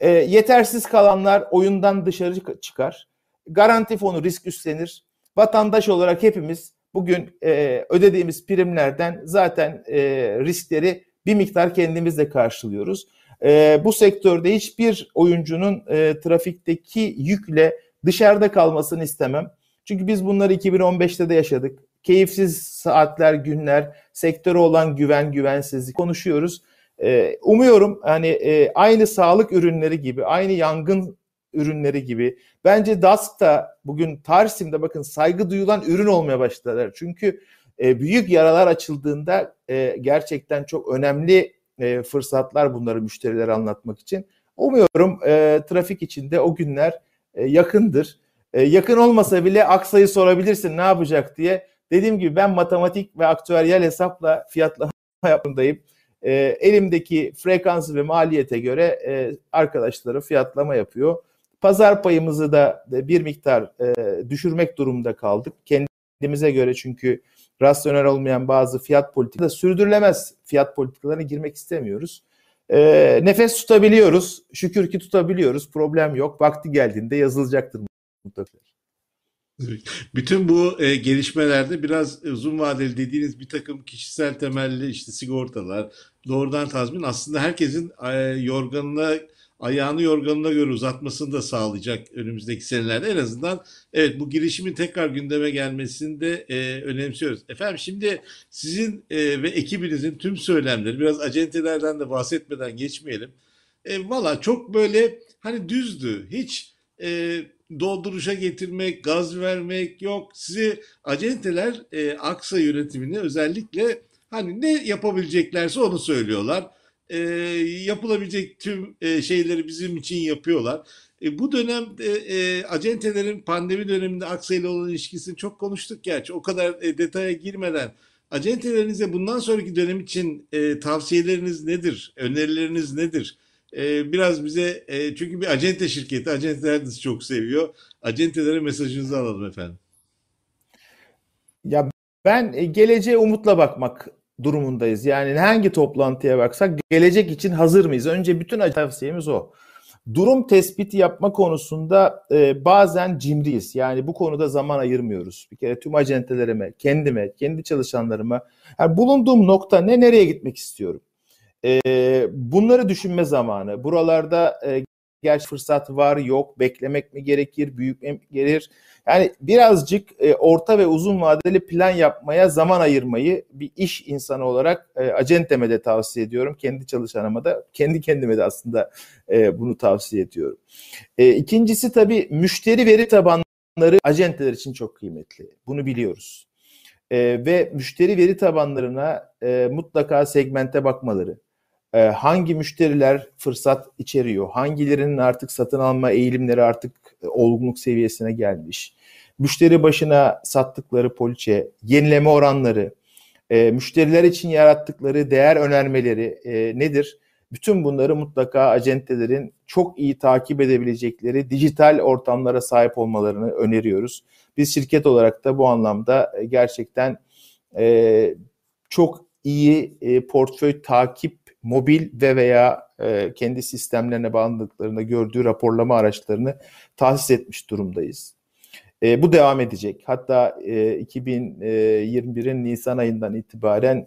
E, yetersiz kalanlar oyundan dışarı çıkar. Garanti fonu risk üstlenir. Vatandaş olarak hepimiz bugün e, ödediğimiz primlerden zaten e, riskleri bir miktar kendimizle karşılıyoruz. E, bu sektörde hiçbir oyuncunun e, trafikteki yükle dışarıda kalmasını istemem. Çünkü biz bunları 2015'te de yaşadık keyifsiz saatler, günler, sektöre olan güven, güvensizlik konuşuyoruz. Ee, umuyorum hani e, aynı sağlık ürünleri gibi, aynı yangın ürünleri gibi. Bence DASK da bugün Tarsim'de bakın saygı duyulan ürün olmaya başladılar. Çünkü e, büyük yaralar açıldığında e, gerçekten çok önemli e, fırsatlar bunları müşterilere anlatmak için. Umuyorum e, trafik içinde o günler e, yakındır. E, yakın olmasa bile aksayı sorabilirsin ne yapacak diye. Dediğim gibi ben matematik ve aktüeryel hesapla fiyatlama yapındayım. E, elimdeki frekansı ve maliyete göre e, arkadaşları fiyatlama yapıyor. Pazar payımızı da bir miktar e, düşürmek durumunda kaldık. Kendimize göre çünkü rasyonel olmayan bazı fiyat politikaları sürdürülemez fiyat politikalarına girmek istemiyoruz. E, nefes tutabiliyoruz. Şükür ki tutabiliyoruz. Problem yok. Vakti geldiğinde yazılacaktır mutlaka.
Bütün bu e, gelişmelerde biraz uzun vadeli dediğiniz bir takım kişisel temelli işte sigortalar, doğrudan tazmin aslında herkesin e, yorganına ayağını yorganına göre uzatmasını da sağlayacak önümüzdeki senelerde. En azından evet bu girişimin tekrar gündeme gelmesini de e, önemsiyoruz. Efendim şimdi sizin e, ve ekibinizin tüm söylemleri biraz acentelerden de bahsetmeden geçmeyelim. E, Valla çok böyle hani düzdü. Hiç e, dolduruşa getirmek, gaz vermek yok. Sizi acenteler e, Aksa yönetimine özellikle hani ne yapabileceklerse onu söylüyorlar. E, yapılabilecek tüm e, şeyleri bizim için yapıyorlar. E, bu dönemde e, acentelerin pandemi döneminde Aksa ile olan ilişkisini çok konuştuk gerçi. O kadar e, detaya girmeden acentelerinize bundan sonraki dönem için e, tavsiyeleriniz nedir? Önerileriniz nedir? e, biraz bize e, çünkü bir acente şirketi, acenteler de çok seviyor. Acentelere mesajınızı alalım efendim.
Ya ben e, geleceğe umutla bakmak durumundayız. Yani hangi toplantıya baksak gelecek için hazır mıyız? Önce bütün tavsiyemiz o. Durum tespiti yapma konusunda e, bazen cimriyiz. Yani bu konuda zaman ayırmıyoruz. Bir kere tüm acentelerime, kendime, kendi çalışanlarıma yani bulunduğum nokta ne, nereye gitmek istiyorum? E, bunları düşünme zamanı. Buralarda e, gerçi fırsat var, yok, beklemek mi gerekir, büyütmek mi gerekir? Yani birazcık e, orta ve uzun vadeli plan yapmaya zaman ayırmayı bir iş insanı olarak e, acenteme de tavsiye ediyorum. Kendi çalışanıma da, kendi kendime de aslında e, bunu tavsiye ediyorum. E, ikincisi tabii müşteri veri tabanları acenteler için çok kıymetli. Bunu biliyoruz. E, ve müşteri veri tabanlarına e, mutlaka segmente bakmaları. E, hangi müşteriler fırsat içeriyor? Hangilerinin artık satın alma eğilimleri artık olgunluk seviyesine gelmiş? müşteri başına sattıkları poliçe, yenileme oranları, e, müşteriler için yarattıkları değer önermeleri e, nedir? Bütün bunları mutlaka acentelerin çok iyi takip edebilecekleri dijital ortamlara sahip olmalarını öneriyoruz. Biz şirket olarak da bu anlamda e, gerçekten e, çok iyi e, portföy takip mobil ve veya e, kendi sistemlerine bağlandıklarında gördüğü raporlama araçlarını tahsis etmiş durumdayız. E, bu devam edecek. Hatta e, 2021'in Nisan ayından itibaren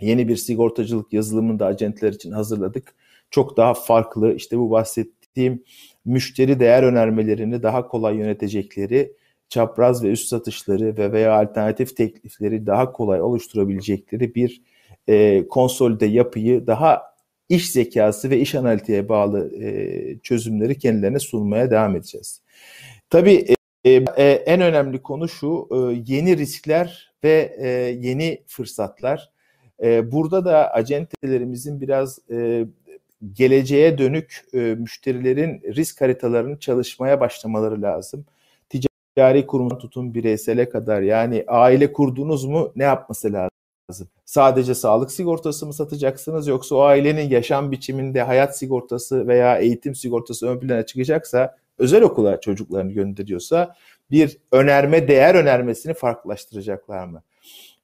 yeni bir sigortacılık yazılımını da acentler için hazırladık. Çok daha farklı işte bu bahsettiğim müşteri değer önermelerini daha kolay yönetecekleri, çapraz ve üst satışları ve veya alternatif teklifleri daha kolay oluşturabilecekleri bir e, konsolide yapıyı daha iş zekası ve iş analitiğe bağlı e, çözümleri kendilerine sunmaya devam edeceğiz. Tabii e, e, en önemli konu şu e, yeni riskler ve e, yeni fırsatlar. E, burada da acentelerimizin biraz e, geleceğe dönük e, müşterilerin risk haritalarını çalışmaya başlamaları lazım. Ticari kurum tutun bireysele kadar yani aile kurdunuz mu ne yapması lazım? Sadece sağlık sigortası mı satacaksınız yoksa o ailenin yaşam biçiminde hayat sigortası veya eğitim sigortası ön plana çıkacaksa özel okula çocuklarını gönderiyorsa bir önerme, değer önermesini farklılaştıracaklar mı?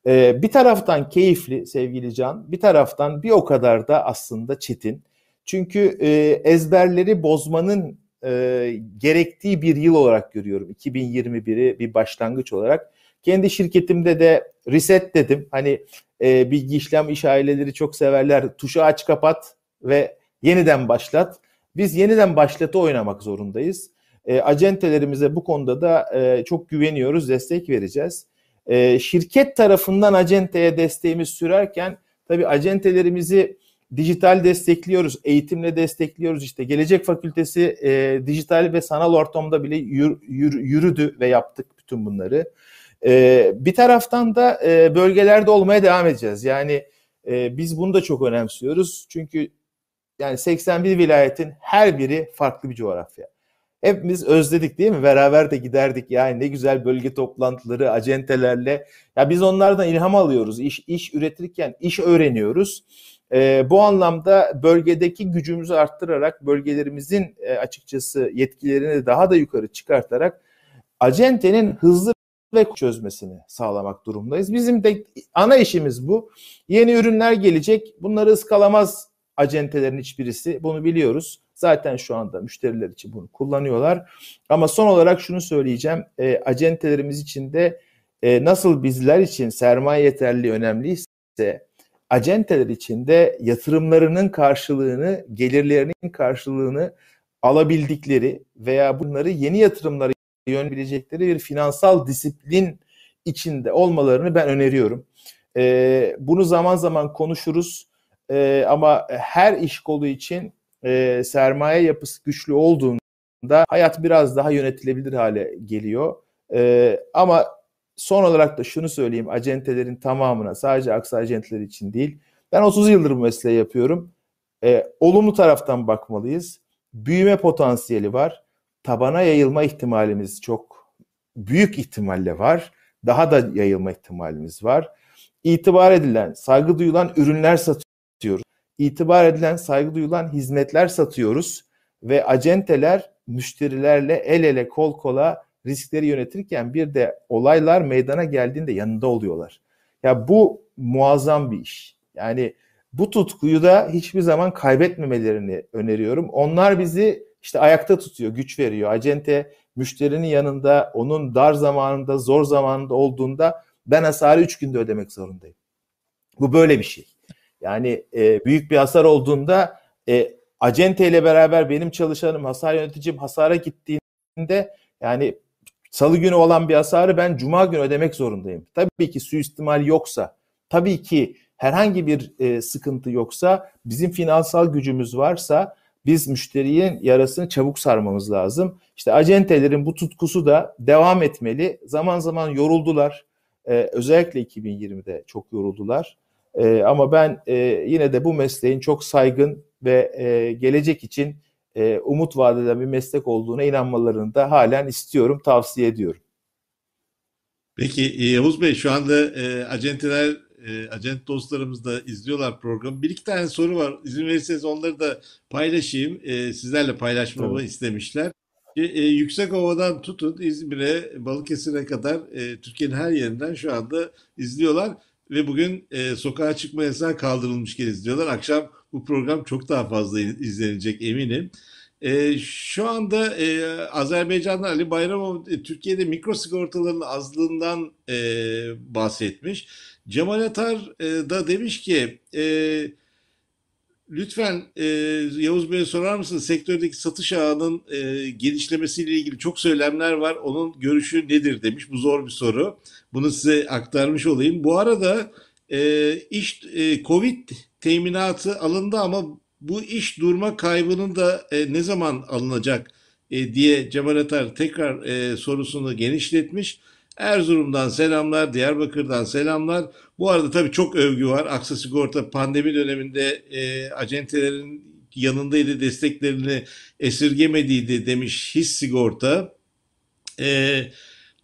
Ee, bir taraftan keyifli sevgili Can, bir taraftan bir o kadar da aslında çetin. Çünkü e, ezberleri bozmanın e, gerektiği bir yıl olarak görüyorum. 2021'i bir başlangıç olarak. Kendi şirketimde de reset dedim. Hani e, bilgi işlem iş aileleri çok severler. Tuşu aç kapat ve yeniden başlat. Biz yeniden başlatı oynamak zorundayız. E, acentelerimize bu konuda da e, çok güveniyoruz, destek vereceğiz. E, şirket tarafından acenteye desteğimiz sürerken tabii acentelerimizi dijital destekliyoruz, eğitimle destekliyoruz. İşte Gelecek Fakültesi e, dijital ve sanal ortamda bile yür, yür, yürüdü ve yaptık bütün bunları. E, bir taraftan da e, bölgelerde olmaya devam edeceğiz. Yani e, biz bunu da çok önemsiyoruz. Çünkü yani 81 vilayetin her biri farklı bir coğrafya. Hepimiz özledik değil mi? Beraber de giderdik yani ne güzel bölge toplantıları, acentelerle. Ya biz onlardan ilham alıyoruz. İş, iş üretirken iş öğreniyoruz. Ee, bu anlamda bölgedeki gücümüzü arttırarak bölgelerimizin e, açıkçası yetkilerini daha da yukarı çıkartarak acentenin hızlı ve çözmesini sağlamak durumdayız. Bizim de ana işimiz bu. Yeni ürünler gelecek. Bunları ıskalamaz acentelerin hiçbirisi. Bunu biliyoruz. Zaten şu anda müşteriler için bunu kullanıyorlar. Ama son olarak şunu söyleyeceğim. E, acentelerimiz için de e, nasıl bizler için sermaye yeterli önemliyse acenteler için de yatırımlarının karşılığını, gelirlerinin karşılığını alabildikleri veya bunları yeni yatırımlara yönelebilecekleri bir finansal disiplin içinde olmalarını ben öneriyorum. E, bunu zaman zaman konuşuruz e, ama her iş kolu için e, sermaye yapısı güçlü olduğunda hayat biraz daha yönetilebilir hale geliyor. E, ama son olarak da şunu söyleyeyim acentelerin tamamına sadece aksa acenteleri için değil. Ben 30 yıldır bu mesleği yapıyorum. E, olumlu taraftan bakmalıyız. Büyüme potansiyeli var. Tabana yayılma ihtimalimiz çok büyük ihtimalle var. Daha da yayılma ihtimalimiz var. İtibar edilen, saygı duyulan ürünler satıyoruz itibar edilen, saygı duyulan hizmetler satıyoruz ve acenteler müşterilerle el ele kol kola riskleri yönetirken bir de olaylar meydana geldiğinde yanında oluyorlar. Ya bu muazzam bir iş. Yani bu tutkuyu da hiçbir zaman kaybetmemelerini öneriyorum. Onlar bizi işte ayakta tutuyor, güç veriyor. Acente müşterinin yanında, onun dar zamanında, zor zamanında olduğunda ben hasarı 3 günde ödemek zorundayım. Bu böyle bir şey. Yani e, büyük bir hasar olduğunda e, acente ile beraber benim çalışanım, hasar yöneticim hasara gittiğinde yani salı günü olan bir hasarı ben cuma günü ödemek zorundayım. Tabii ki suistimal yoksa, tabii ki herhangi bir e, sıkıntı yoksa, bizim finansal gücümüz varsa biz müşterinin yarasını çabuk sarmamız lazım. İşte acentelerin bu tutkusu da devam etmeli. Zaman zaman yoruldular. Ee, özellikle 2020'de çok yoruldular. Ee, ama ben e, yine de bu mesleğin çok saygın ve e, gelecek için e, umut vaat bir meslek olduğuna inanmalarını da halen istiyorum, tavsiye ediyorum.
Peki Yavuz Bey şu anda e, acenteler, e, acent dostlarımız da izliyorlar programı. Bir iki tane soru var. İzin verirseniz onları da paylaşayım. E, sizlerle paylaşmamı
Tabii.
istemişler. E, e, Yüksekova'dan tutun İzmir'e, Balıkesir'e kadar e, Türkiye'nin her yerinden şu anda izliyorlar. Ve bugün e, sokağa çıkma yasağı kaldırılmışken izliyorlar. Akşam bu program çok daha fazla izlenecek eminim. E, şu anda e, Azerbaycan'da Ali Bayramov e, Türkiye'de mikro sigortaların azlığından e, bahsetmiş. Cemal Atar e, da demiş ki e, lütfen e, Yavuz Bey'e sorar mısınız? Sektördeki satış ağının e, genişlemesiyle ilgili çok söylemler var. Onun görüşü nedir demiş. Bu zor bir soru. Bunu size aktarmış olayım. Bu arada e, iş e, Covid teminatı alındı ama bu iş durma kaybının da e, ne zaman alınacak e, diye Cemal Atar tekrar e, sorusunu genişletmiş. Erzurum'dan selamlar, Diyarbakır'dan selamlar. Bu arada tabii çok övgü var. Aksa Sigorta pandemi döneminde e, acentelerin yanındaydı, desteklerini esirgemediydi demiş His Sigorta. E,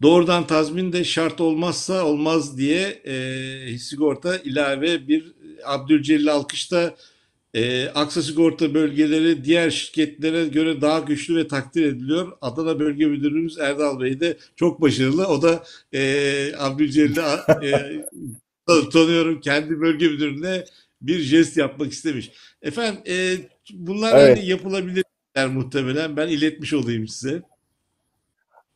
doğrudan tazmin de şart olmazsa olmaz diye e, His Sigorta ilave bir Abdülcelil Alkış'ta e, Aksa Sigorta bölgeleri diğer şirketlere göre daha güçlü ve takdir ediliyor. Adana Bölge Müdürümüz Erdal Bey de çok başarılı. O da e, Abdülcelil'i e, tanıyorum. Kendi bölge müdürüne bir jest yapmak istemiş. Efendim e, bunlar
Evet.
hani yapılabilirler muhtemelen. Ben iletmiş olayım size.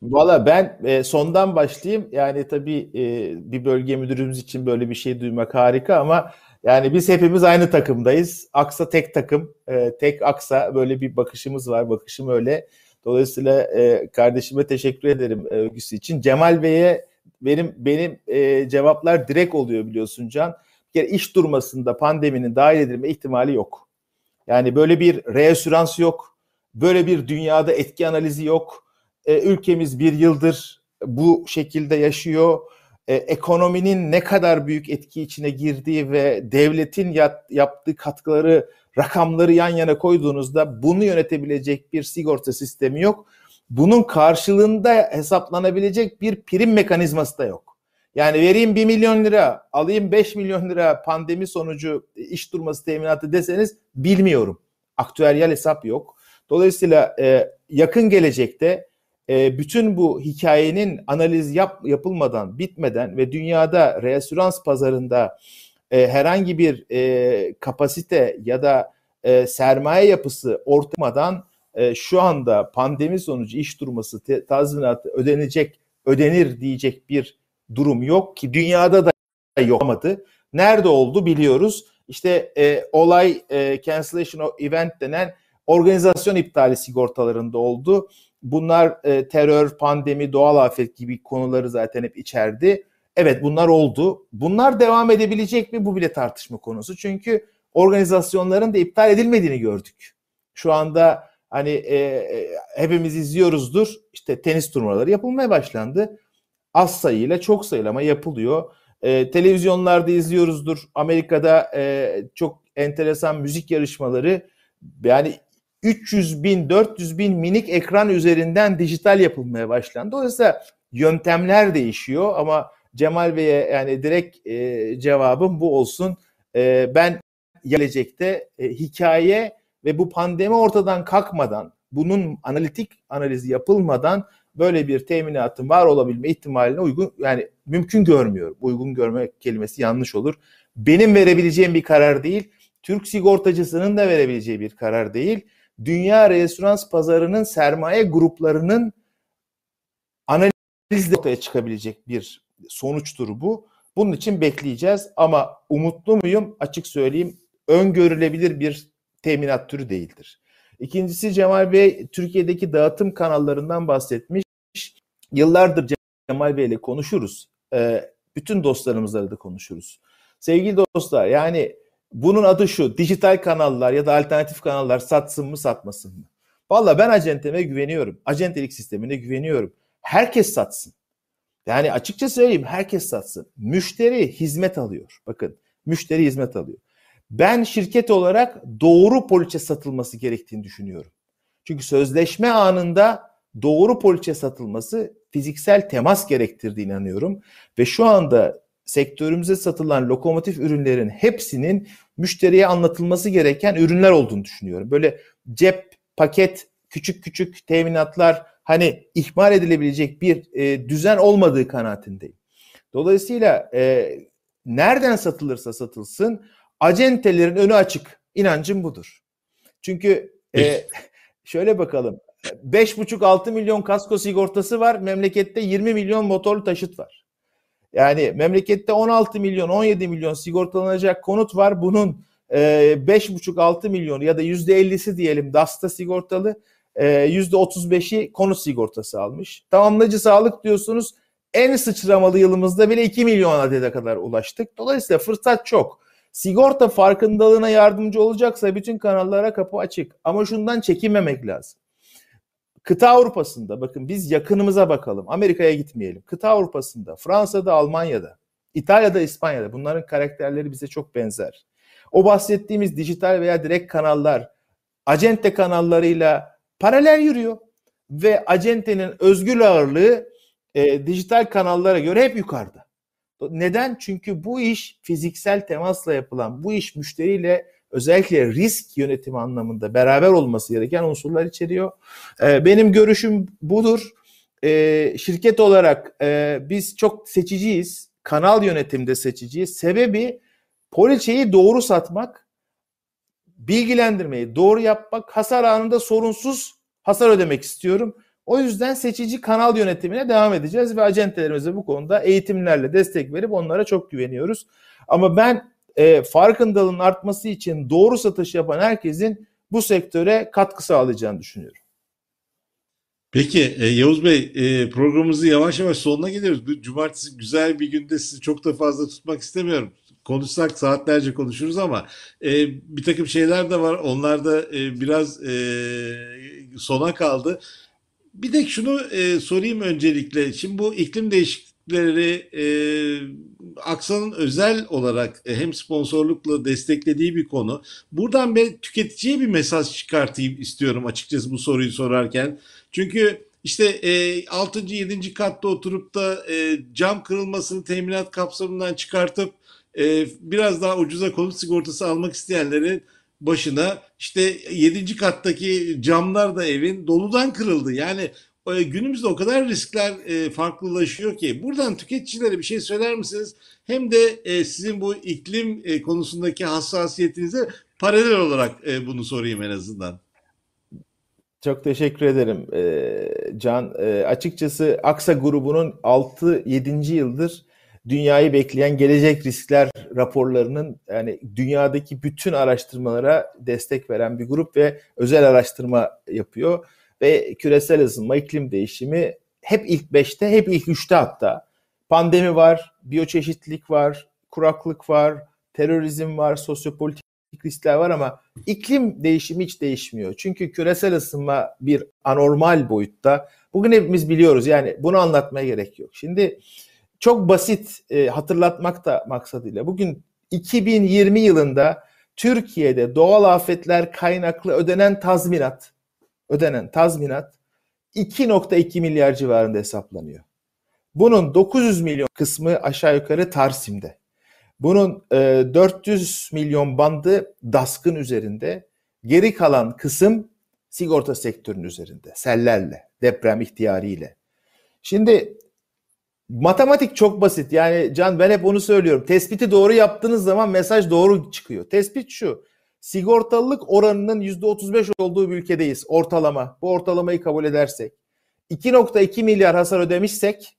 Valla ben e, sondan başlayayım. Yani tabii e, bir bölge müdürümüz için böyle bir şey duymak harika ama yani biz hepimiz aynı takımdayız. Aksa tek takım, e, tek Aksa böyle bir bakışımız var. Bakışım öyle. Dolayısıyla e, kardeşime teşekkür ederim e, övgüsü için. Cemal Bey'e benim benim e, cevaplar direkt oluyor biliyorsun Can. Bir kere iş durmasında pandeminin dahil edilme ihtimali yok. Yani böyle bir reasürans yok. Böyle bir dünyada etki analizi yok. E, ülkemiz bir yıldır bu şekilde yaşıyor. E, ekonominin ne kadar büyük etki içine girdiği ve devletin yat, yaptığı katkıları, rakamları yan yana koyduğunuzda bunu yönetebilecek bir sigorta sistemi yok. Bunun karşılığında hesaplanabilecek bir prim mekanizması da yok. Yani vereyim 1 milyon lira, alayım 5 milyon lira pandemi sonucu iş durması teminatı deseniz bilmiyorum. Aktüeryal hesap yok. Dolayısıyla e, yakın gelecekte e, bütün bu hikayenin analiz yap, yapılmadan, bitmeden ve dünyada reasürans pazarında e, herhangi bir e, kapasite ya da e, sermaye yapısı ortamadan e, şu anda pandemi sonucu iş durması te, tazminatı ödenecek, ödenir diyecek bir durum yok ki dünyada da yokmadı. Nerede oldu biliyoruz. İşte e, olay e, cancellation event denen organizasyon iptali sigortalarında oldu. Bunlar e, terör, pandemi, doğal afet gibi konuları zaten hep içerdi. Evet bunlar oldu. Bunlar devam edebilecek mi? Bu bile tartışma konusu. Çünkü organizasyonların da iptal edilmediğini gördük. Şu anda hani e, e, hepimiz izliyoruzdur. İşte tenis turnuvaları yapılmaya başlandı. Az sayıyla çok sayıyla ama yapılıyor. E, televizyonlarda izliyoruzdur. Amerika'da e, çok enteresan müzik yarışmaları yani 300 bin, 400 bin minik ekran üzerinden dijital yapılmaya başlandı. Dolayısıyla yöntemler değişiyor ama Cemal Bey'e yani direkt e, cevabım bu olsun. E, ben gelecekte e, hikaye ve bu pandemi ortadan kalkmadan, bunun analitik analizi yapılmadan böyle bir teminatın var olabilme ihtimaline uygun yani mümkün görmüyorum. Uygun görme kelimesi yanlış olur. Benim verebileceğim bir karar değil. Türk sigortacısının da verebileceği bir karar değil. Dünya referans pazarının sermaye gruplarının analizle ortaya çıkabilecek bir sonuçtur bu. Bunun için bekleyeceğiz ama umutlu muyum? Açık söyleyeyim öngörülebilir bir teminat türü değildir. İkincisi Cemal Bey Türkiye'deki dağıtım kanallarından bahsetmiş. Yıllardır Cemal Bey ile konuşuruz. Ee, bütün dostlarımızla da konuşuruz. Sevgili dostlar yani bunun adı şu dijital kanallar ya da alternatif kanallar satsın mı satmasın mı? Valla ben acenteme güveniyorum. Acentelik sistemine güveniyorum. Herkes satsın. Yani açıkça söyleyeyim herkes satsın. Müşteri hizmet alıyor. Bakın müşteri hizmet alıyor. Ben şirket olarak doğru poliçe satılması gerektiğini düşünüyorum. Çünkü sözleşme anında doğru poliçe satılması fiziksel temas gerektirdiğine inanıyorum. Ve şu anda sektörümüze satılan lokomotif ürünlerin hepsinin müşteriye anlatılması gereken ürünler olduğunu düşünüyorum. Böyle cep, paket, küçük küçük teminatlar hani ihmal edilebilecek bir e, düzen olmadığı kanaatindeyim. Dolayısıyla e, nereden satılırsa satılsın acentelerin önü açık. İnancım budur. Çünkü e, şöyle bakalım 5,5-6 milyon kasko sigortası var. Memlekette 20 milyon motorlu taşıt var. Yani memlekette 16 milyon 17 milyon sigortalanacak konut var. Bunun e, 5,5-6 milyon ya da %50'si diyelim DAS'ta sigortalı. E, %35'i konut sigortası almış. Tamamlayıcı sağlık diyorsunuz. En sıçramalı yılımızda bile 2 milyon adede kadar ulaştık. Dolayısıyla fırsat çok. Sigorta farkındalığına yardımcı olacaksa bütün kanallara kapı açık. Ama şundan çekinmemek lazım. Kıta Avrupa'sında bakın biz yakınımıza bakalım. Amerika'ya gitmeyelim. Kıta Avrupa'sında, Fransa'da, Almanya'da, İtalya'da, İspanya'da bunların karakterleri bize çok benzer. O bahsettiğimiz dijital veya direkt kanallar acente kanallarıyla paralel yürüyor ve acentenin özgür ağırlığı e, dijital kanallara göre hep yukarıda. Neden? Çünkü bu iş fiziksel temasla yapılan, bu iş müşteriyle özellikle risk yönetimi anlamında beraber olması gereken unsurlar içeriyor. Ee, benim görüşüm budur. Ee, şirket olarak e, biz çok seçiciyiz. Kanal yönetimde seçiciyiz. Sebebi poliçeyi doğru satmak, bilgilendirmeyi doğru yapmak, hasar anında sorunsuz hasar ödemek istiyorum. O yüzden seçici kanal yönetimine devam edeceğiz ve acentelerimize bu konuda eğitimlerle destek verip onlara çok güveniyoruz. Ama ben e, farkındalığın artması için doğru satış yapan herkesin bu sektöre katkı sağlayacağını düşünüyorum.
Peki e, Yavuz Bey e, programımızı yavaş yavaş sonuna geliyoruz. Bu cumartesi güzel bir günde sizi çok da fazla tutmak istemiyorum. Konuşsak saatlerce konuşuruz ama e, bir takım şeyler de var. Onlar da e, biraz e, sona kaldı. Bir de şunu e, sorayım öncelikle. Şimdi bu iklim değişiklikleri e, Aksa'nın özel olarak e, hem sponsorlukla desteklediği bir konu. Buradan ben tüketiciye bir mesaj çıkartayım istiyorum açıkçası bu soruyu sorarken. Çünkü işte e, 6. 7. katta oturup da e, cam kırılmasını teminat kapsamından çıkartıp e, biraz daha ucuza konut sigortası almak isteyenlerin başına işte 7. kattaki camlar da evin doludan kırıldı. Yani günümüzde o kadar riskler e, farklılaşıyor ki buradan tüketicilere bir şey söyler misiniz? Hem de e, sizin bu iklim e, konusundaki hassasiyetinize paralel olarak e, bunu sorayım en azından.
Çok teşekkür ederim e, Can. E, açıkçası Aksa grubunun 6-7. yıldır dünyayı bekleyen gelecek riskler raporlarının yani dünyadaki bütün araştırmalara destek veren bir grup ve özel araştırma yapıyor ve küresel ısınma, iklim değişimi hep ilk beşte, hep ilk üçte hatta. Pandemi var, biyoçeşitlilik var, kuraklık var, terörizm var, sosyopolitik riskler var ama iklim değişimi hiç değişmiyor. Çünkü küresel ısınma bir anormal boyutta. Bugün hepimiz biliyoruz yani bunu anlatmaya gerek yok. Şimdi çok basit e, hatırlatmak da maksadıyla bugün 2020 yılında Türkiye'de doğal afetler kaynaklı ödenen tazminat ödenen tazminat 2.2 milyar civarında hesaplanıyor. Bunun 900 milyon kısmı aşağı yukarı Tarsim'de. Bunun e, 400 milyon bandı DASK'ın üzerinde. Geri kalan kısım sigorta sektörünün üzerinde. Sellerle, deprem ihtiyariyle. Şimdi matematik çok basit. Yani Can ben hep onu söylüyorum. Tespiti doğru yaptığınız zaman mesaj doğru çıkıyor. Tespit şu. Sigortalılık oranının %35 olduğu bir ülkedeyiz ortalama. Bu ortalamayı kabul edersek. 2.2 milyar hasar ödemişsek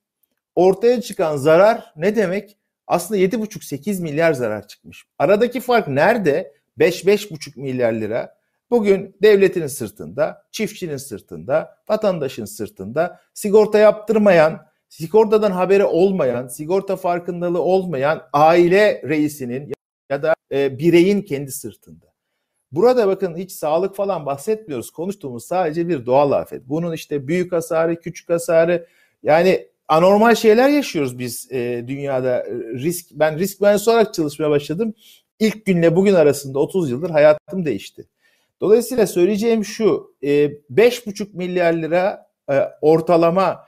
ortaya çıkan zarar ne demek? Aslında 7,5-8 milyar zarar çıkmış. Aradaki fark nerede? 5-5,5 milyar lira. Bugün devletin sırtında, çiftçinin sırtında, vatandaşın sırtında sigorta yaptırmayan, sigortadan haberi olmayan, sigorta farkındalığı olmayan aile reisinin ya da e, bireyin kendi sırtında. Burada bakın hiç sağlık falan bahsetmiyoruz. Konuştuğumuz sadece bir doğal afet. Bunun işte büyük hasarı, küçük hasarı yani anormal şeyler yaşıyoruz biz e, dünyada. Risk ben risk mühendisi olarak çalışmaya başladım. İlk günle bugün arasında 30 yıldır hayatım değişti. Dolayısıyla söyleyeceğim şu, 5,5 e, milyar lira e, ortalama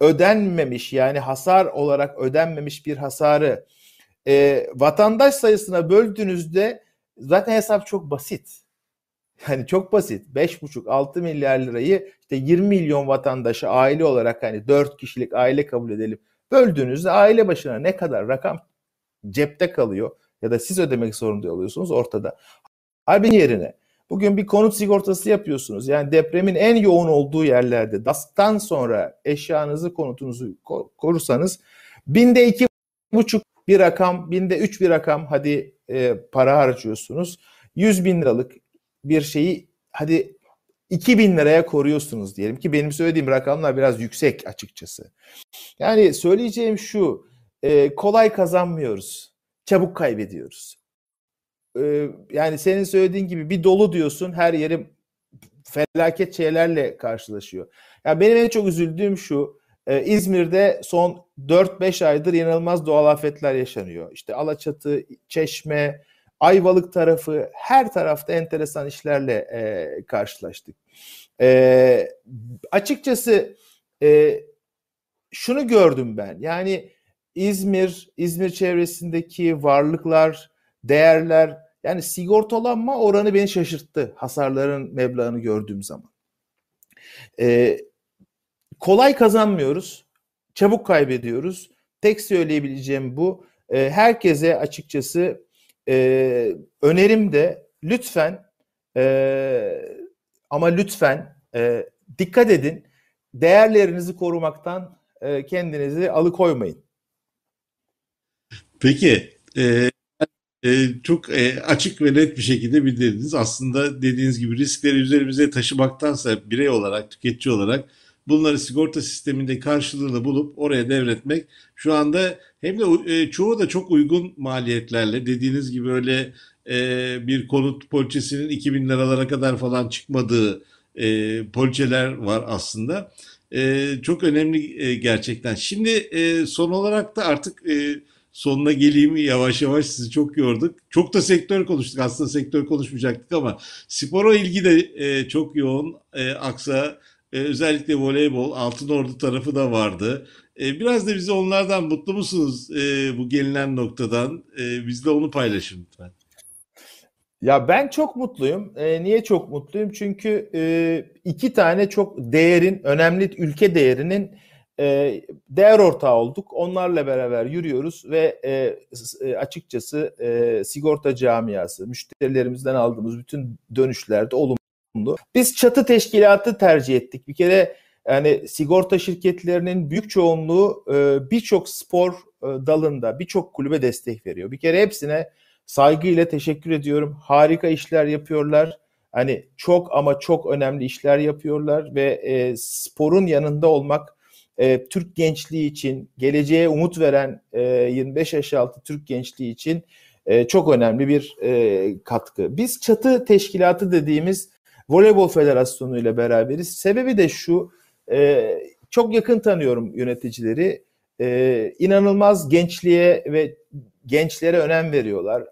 ödenmemiş yani hasar olarak ödenmemiş bir hasarı e, vatandaş sayısına böldüğünüzde zaten hesap çok basit. Yani çok basit. 5,5-6 milyar lirayı işte 20 milyon vatandaşı aile olarak hani 4 kişilik aile kabul edelim. Böldüğünüzde aile başına ne kadar rakam cepte kalıyor ya da siz ödemek zorunda oluyorsunuz ortada. Halbuki yerine bugün bir konut sigortası yapıyorsunuz. Yani depremin en yoğun olduğu yerlerde DASK'tan sonra eşyanızı konutunuzu korursanız binde iki buçuk bir rakam, binde üç bir rakam hadi e, para harcıyorsunuz. 100 bin liralık bir şeyi hadi 2000 liraya koruyorsunuz diyelim ki benim söylediğim rakamlar biraz yüksek açıkçası. Yani söyleyeceğim şu e, kolay kazanmıyoruz çabuk kaybediyoruz. E, yani senin söylediğin gibi bir dolu diyorsun her yeri felaket şeylerle karşılaşıyor. Yani benim en çok üzüldüğüm şu e, İzmir'de son 4-5 aydır inanılmaz doğal afetler yaşanıyor. İşte Alaçatı, Çeşme, Ayvalık tarafı her tarafta enteresan işlerle e, karşılaştık. E, açıkçası e, şunu gördüm ben. Yani İzmir, İzmir çevresindeki varlıklar, değerler yani sigortalanma oranı beni şaşırttı hasarların meblağını gördüğüm zaman. E, kolay kazanmıyoruz, çabuk kaybediyoruz. Tek söyleyebileceğim bu. E, herkese açıkçası e, önerim de lütfen e, ama lütfen e, dikkat edin. Değerlerinizi korumaktan e, kendinizi alıkoymayın.
Peki e, e, çok e, açık ve net bir şekilde bildirdiniz. Aslında dediğiniz gibi riskleri üzerimize taşımaktansa birey olarak, tüketici olarak bunları sigorta sisteminde karşılığını bulup oraya devretmek şu anda hem de e, çoğu da çok uygun maliyetlerle dediğiniz gibi öyle e, bir konut poliçesinin 2000 liralara kadar falan çıkmadığı e, poliçeler var aslında. E, çok önemli gerçekten. Şimdi son olarak da artık sonuna geleyim yavaş yavaş sizi çok yorduk. Çok da sektör konuştuk. Aslında sektör konuşmayacaktık ama spora ilgi de çok yoğun. Aksa e, özellikle voleybol, Altın Ordu tarafı da vardı. E, biraz da bize onlardan mutlu musunuz e, bu gelinen noktadan? E, bizle onu paylaşın lütfen.
Ya ben çok mutluyum. E, niye çok mutluyum? Çünkü e, iki tane çok değerin, önemli ülke değerinin e, değer ortağı olduk. Onlarla beraber yürüyoruz ve e, e, açıkçası e, sigorta camiası, müşterilerimizden aldığımız bütün dönüşlerde olumlu. Biz çatı teşkilatı tercih ettik. Bir kere yani sigorta şirketlerinin büyük çoğunluğu e, birçok spor e, dalında birçok kulübe destek veriyor. Bir kere hepsine saygıyla teşekkür ediyorum. Harika işler yapıyorlar. Hani çok ama çok önemli işler yapıyorlar ve e, sporun yanında olmak e, Türk gençliği için, geleceğe umut veren e, 25 yaş altı Türk gençliği için e, çok önemli bir e, katkı. Biz çatı teşkilatı dediğimiz Voleybol Federasyonu ile beraberiz. Sebebi de şu, e, çok yakın tanıyorum yöneticileri. E, inanılmaz gençliğe ve gençlere önem veriyorlar.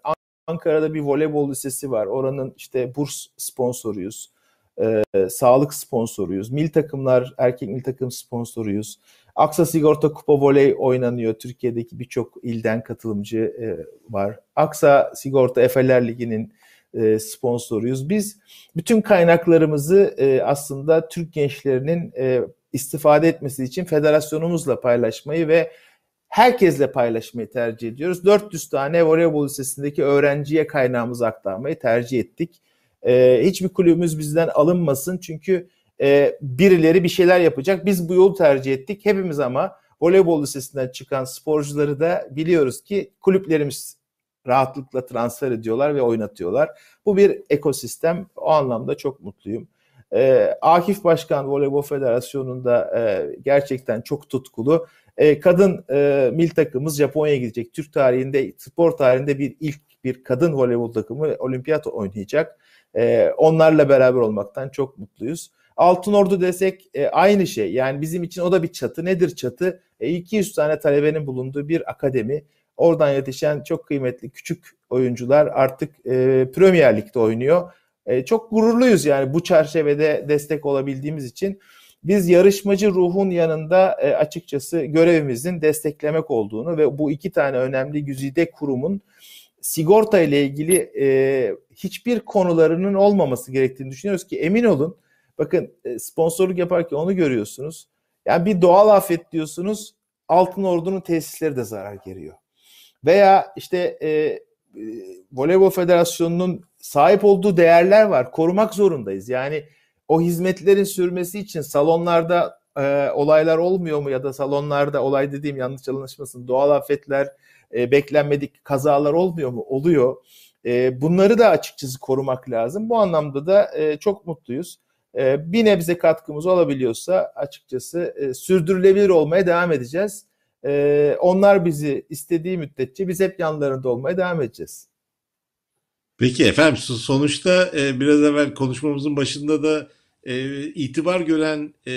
Ankara'da bir voleybol lisesi var. Oranın işte burs sponsoruyuz e, sağlık sponsoruyuz. Mil takımlar, erkek mil takım sponsoruyuz. Aksa Sigorta Kupa Voley oynanıyor. Türkiye'deki birçok ilden katılımcı e, var. Aksa Sigorta Efeler Ligi'nin e, sponsoruyuz. Biz bütün kaynaklarımızı e, aslında Türk gençlerinin e, istifade etmesi için federasyonumuzla paylaşmayı ve herkesle paylaşmayı tercih ediyoruz. 400 tane voleybol lisesindeki öğrenciye kaynağımızı aktarmayı tercih ettik. Ee, hiçbir kulübümüz bizden alınmasın çünkü e, birileri bir şeyler yapacak. Biz bu yolu tercih ettik. Hepimiz ama voleybol lisesinden çıkan sporcuları da biliyoruz ki kulüplerimiz rahatlıkla transfer ediyorlar ve oynatıyorlar. Bu bir ekosistem. O anlamda çok mutluyum. E, Akif Başkan Voleybol Federasyonu'nda e, gerçekten çok tutkulu. E, kadın e, mil takımımız Japonya'ya gidecek. Türk tarihinde, spor tarihinde bir ilk bir kadın voleybol takımı olimpiyat oynayacak. E, onlarla beraber olmaktan çok mutluyuz. Altın Ordu desek e, aynı şey. Yani bizim için o da bir çatı. Nedir çatı? E, 200 tane talebenin bulunduğu bir akademi. Oradan yetişen çok kıymetli küçük oyuncular artık e, Premier Lig'de oynuyor. E, çok gururluyuz yani bu çerçevede destek olabildiğimiz için. Biz yarışmacı ruhun yanında e, açıkçası görevimizin desteklemek olduğunu ve bu iki tane önemli güzide kurumun sigorta ile ilgili e, hiçbir konularının olmaması gerektiğini düşünüyoruz ki emin olun bakın e, sponsorluk yaparken onu görüyorsunuz. Yani bir doğal afet diyorsunuz Altın Ordu'nun tesisleri de zarar görüyor. Veya işte e, e, Voleybol Federasyonu'nun sahip olduğu değerler var. Korumak zorundayız. Yani o hizmetlerin sürmesi için salonlarda e, olaylar olmuyor mu ya da salonlarda olay dediğim yanlış anlaşılmasın doğal afetler, e, beklenmedik kazalar olmuyor mu? Oluyor. E, bunları da açıkçası korumak lazım. Bu anlamda da e, çok mutluyuz. E, bir nebze katkımız olabiliyorsa açıkçası e, sürdürülebilir olmaya devam edeceğiz. E, onlar bizi istediği müddetçe biz hep yanlarında olmaya devam edeceğiz.
Peki efendim sonuçta e, biraz evvel konuşmamızın başında da e, itibar gören e,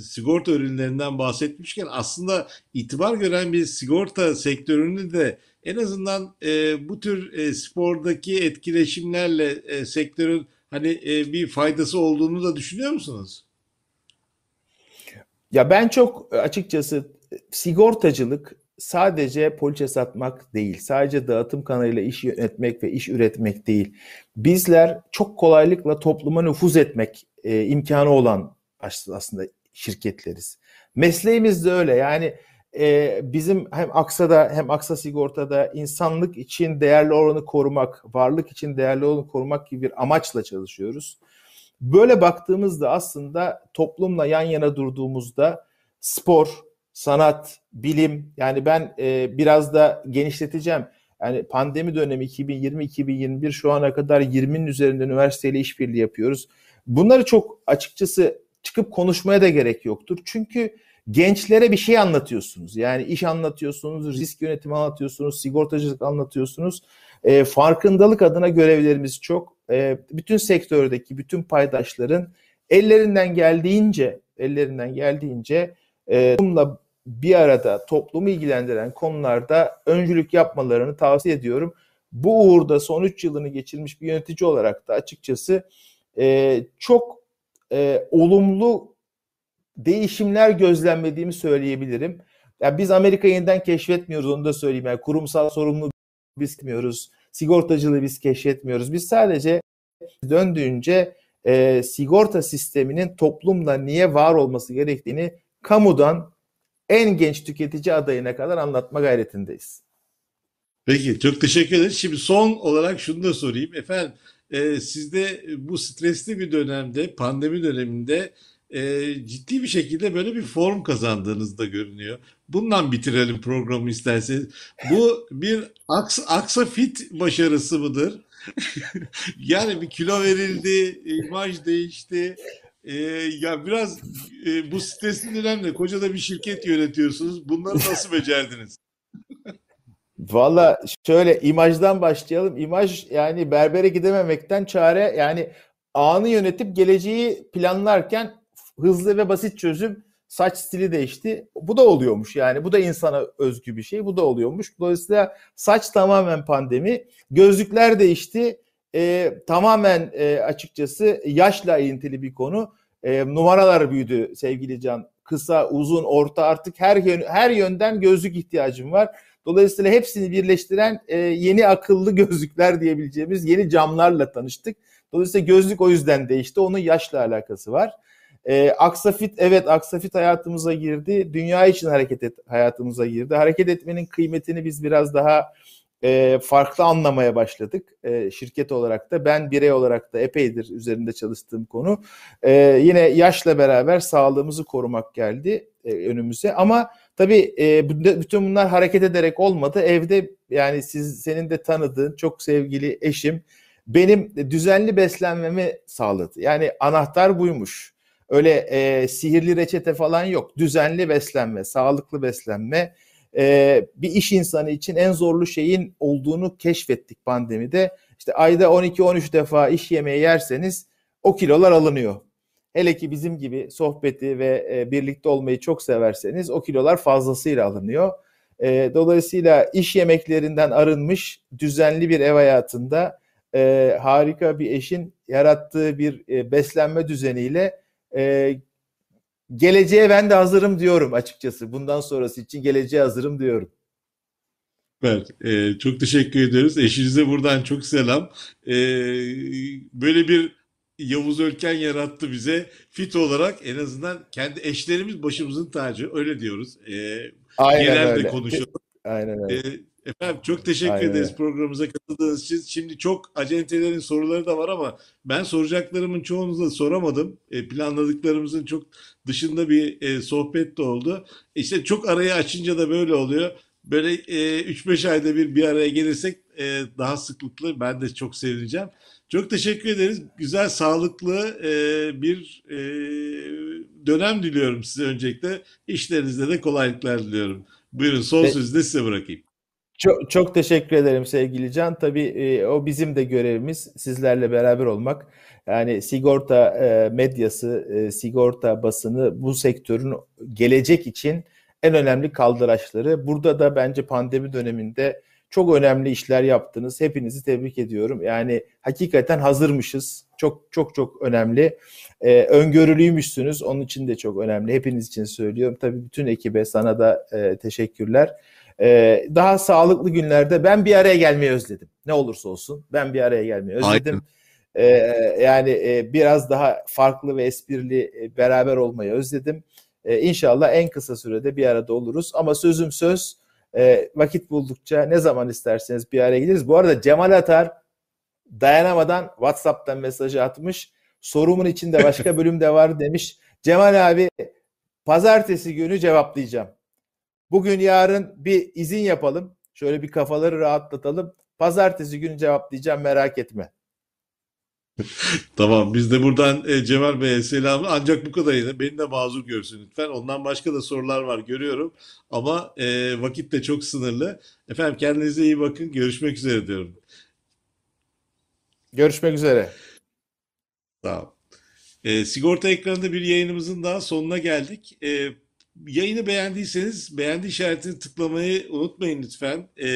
sigorta ürünlerinden bahsetmişken aslında itibar gören bir sigorta sektörünü de en azından e, bu tür e, spordaki etkileşimlerle e, sektörün hani e, bir faydası olduğunu da düşünüyor musunuz?
Ya ben çok açıkçası sigortacılık sadece poliçe satmak değil, sadece dağıtım kanalıyla iş yönetmek ve iş üretmek değil. Bizler çok kolaylıkla topluma nüfuz etmek e, imkanı olan aslında şirketleriz. Mesleğimiz de öyle yani e, bizim hem Aksa'da hem Aksa Sigorta'da insanlık için değerli olanı korumak, varlık için değerli olanı korumak gibi bir amaçla çalışıyoruz. Böyle baktığımızda aslında toplumla yan yana durduğumuzda spor, sanat, bilim yani ben e, biraz da genişleteceğim. Yani pandemi dönemi 2020-2021 şu ana kadar 20'nin üzerinde üniversiteyle işbirliği yapıyoruz. Bunları çok açıkçası çıkıp konuşmaya da gerek yoktur. Çünkü gençlere bir şey anlatıyorsunuz. Yani iş anlatıyorsunuz, risk yönetimi anlatıyorsunuz, sigortacılık anlatıyorsunuz. E, farkındalık adına görevlerimiz çok. E, bütün sektördeki bütün paydaşların ellerinden geldiğince ellerinden geldiğince e, bir arada toplumu ilgilendiren konularda öncülük yapmalarını tavsiye ediyorum. Bu uğurda son 3 yılını geçirmiş bir yönetici olarak da açıkçası e, çok e, olumlu değişimler gözlemlediğimi söyleyebilirim. Yani biz Amerika yeniden keşfetmiyoruz onu da söyleyeyim. Yani kurumsal sorumluluğu biz bilmiyoruz. Sigortacılığı biz keşfetmiyoruz. Biz sadece döndüğünce e, sigorta sisteminin toplumda niye var olması gerektiğini kamudan en genç tüketici adayına kadar anlatma gayretindeyiz.
Peki çok teşekkür ederiz. Şimdi son olarak şunu da sorayım. Efendim e, siz de bu stresli bir dönemde, pandemi döneminde e, ciddi bir şekilde böyle bir form kazandığınız da görünüyor. Bundan bitirelim programı isterseniz. Bu bir aksa, aksa fit başarısı mıdır? yani bir kilo verildi, imaj değişti. Ee, ya biraz e, bu stresli dönemde koca da bir şirket yönetiyorsunuz. Bunları nasıl becerdiniz?
Valla şöyle imajdan başlayalım. İmaj yani berbere gidememekten çare yani anı yönetip geleceği planlarken hızlı ve basit çözüm saç stili değişti. Bu da oluyormuş yani. Bu da insana özgü bir şey. Bu da oluyormuş. Dolayısıyla saç tamamen pandemi. Gözlükler değişti. E, tamamen e, açıkçası yaşla ilintili bir konu. E, numaralar büyüdü sevgili Can. Kısa, uzun, orta artık her yön, her yönden gözlük ihtiyacım var. Dolayısıyla hepsini birleştiren e, yeni akıllı gözlükler diyebileceğimiz yeni camlarla tanıştık. Dolayısıyla gözlük o yüzden değişti. Onun yaşla alakası var. E, Aksafit evet Aksafit hayatımıza girdi. Dünya için hareket et, hayatımıza girdi. Hareket etmenin kıymetini biz biraz daha e, farklı anlamaya başladık e, şirket olarak da. Ben birey olarak da epeydir üzerinde çalıştığım konu. E, yine yaşla beraber sağlığımızı korumak geldi e, önümüze. Ama tabii e, bütün bunlar hareket ederek olmadı. Evde yani siz senin de tanıdığın çok sevgili eşim benim düzenli beslenmemi sağladı. Yani anahtar buymuş. Öyle e, sihirli reçete falan yok. Düzenli beslenme, sağlıklı beslenme. E, bir iş insanı için en zorlu şeyin olduğunu keşfettik pandemide. İşte ayda 12-13 defa iş yemeği yerseniz o kilolar alınıyor. Hele ki bizim gibi sohbeti ve e, birlikte olmayı çok severseniz o kilolar fazlasıyla alınıyor. E, dolayısıyla iş yemeklerinden arınmış düzenli bir ev hayatında e, harika bir eşin yarattığı bir e, beslenme düzeniyle e, geleceğe ben de hazırım diyorum açıkçası. Bundan sonrası için geleceğe hazırım diyorum.
Süper. Ee, çok teşekkür ediyoruz. Eşinize buradan çok selam. Ee, böyle bir Yavuz Ölken yarattı bize. Fit olarak en azından kendi eşlerimiz başımızın tacı. Öyle diyoruz. Ee,
Aynen
genelde
öyle.
konuşalım.
Aynen öyle.
Ee, efendim çok teşekkür
Aynen
ederiz programımıza katıldığınız için. Şimdi çok acentelerin soruları da var ama ben soracaklarımın çoğunu da soramadım. E, planladıklarımızın çok dışında bir e, sohbet de oldu. İşte çok arayı açınca da böyle oluyor. Böyle e, 3-5 ayda bir bir araya gelirsek e, daha sıklıklı ben de çok sevineceğim. Çok teşekkür ederiz. Güzel, sağlıklı e, bir e, dönem diliyorum size öncelikle. İşlerinizde de kolaylıklar diliyorum. Buyurun son
Te-
sözü de size bırakayım.
Çok, çok teşekkür ederim sevgili Can. Tabii e, o bizim de görevimiz sizlerle beraber olmak. Yani sigorta e, medyası, e, sigorta basını bu sektörün gelecek için en önemli kaldıraçları. Burada da bence pandemi döneminde çok önemli işler yaptınız. Hepinizi tebrik ediyorum. Yani hakikaten hazırmışız. Çok çok çok önemli. E, öngörülüymüşsünüz. Onun için de çok önemli. Hepiniz için söylüyorum. Tabii bütün ekibe sana da e, teşekkürler. Ee, daha sağlıklı günlerde ben bir araya gelmeyi özledim. Ne olursa olsun ben bir araya gelmeyi özledim. Ee, yani e, biraz daha farklı ve esprili e, beraber olmayı özledim. Ee, inşallah en kısa sürede bir arada oluruz. Ama sözüm söz e, vakit buldukça ne zaman isterseniz bir araya geliriz. Bu arada Cemal Atar dayanamadan WhatsApp'tan mesajı atmış. Sorumun içinde başka bölüm de var demiş. Cemal abi pazartesi günü cevaplayacağım. Bugün yarın bir izin yapalım. Şöyle bir kafaları rahatlatalım. Pazartesi günü cevaplayacağım merak etme.
Tamam biz de buradan e, Cemal Bey'e selamı ancak bu kadarıyla beni de mazur görsün lütfen. Ondan başka da sorular var görüyorum ama e, vakit de çok sınırlı. Efendim kendinize iyi bakın görüşmek üzere diyorum.
Görüşmek üzere.
Olun. E, sigorta ekranında bir yayınımızın daha sonuna geldik. E, yayını beğendiyseniz beğendi işaretini tıklamayı unutmayın lütfen. E,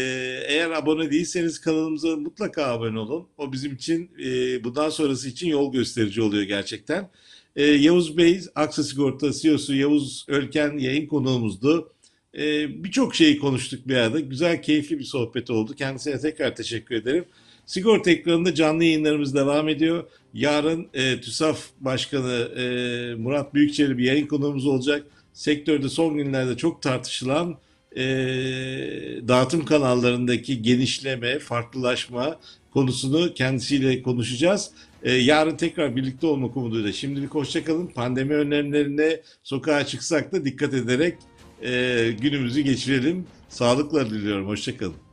eğer abone değilseniz kanalımıza mutlaka abone olun. O bizim için e, bundan sonrası için yol gösterici oluyor gerçekten. E, Yavuz Bey, Aksa Sigorta CEO'su Yavuz Ölken yayın konuğumuzdu. E, Birçok şeyi konuştuk bir arada. Güzel, keyifli bir sohbet oldu. Kendisine tekrar teşekkür ederim. Sigorta ekranında canlı yayınlarımız devam ediyor. Yarın e, TÜSAF Başkanı e, Murat Büyükçeli bir yayın konuğumuz olacak. Sektörde son günlerde çok tartışılan e, dağıtım kanallarındaki genişleme, farklılaşma konusunu kendisiyle konuşacağız. E, yarın tekrar birlikte olmak umuduyla. Şimdilik hoşçakalın. Pandemi önlemlerine sokağa çıksak da dikkat ederek e, günümüzü geçirelim. Sağlıkla diliyorum. Hoşçakalın.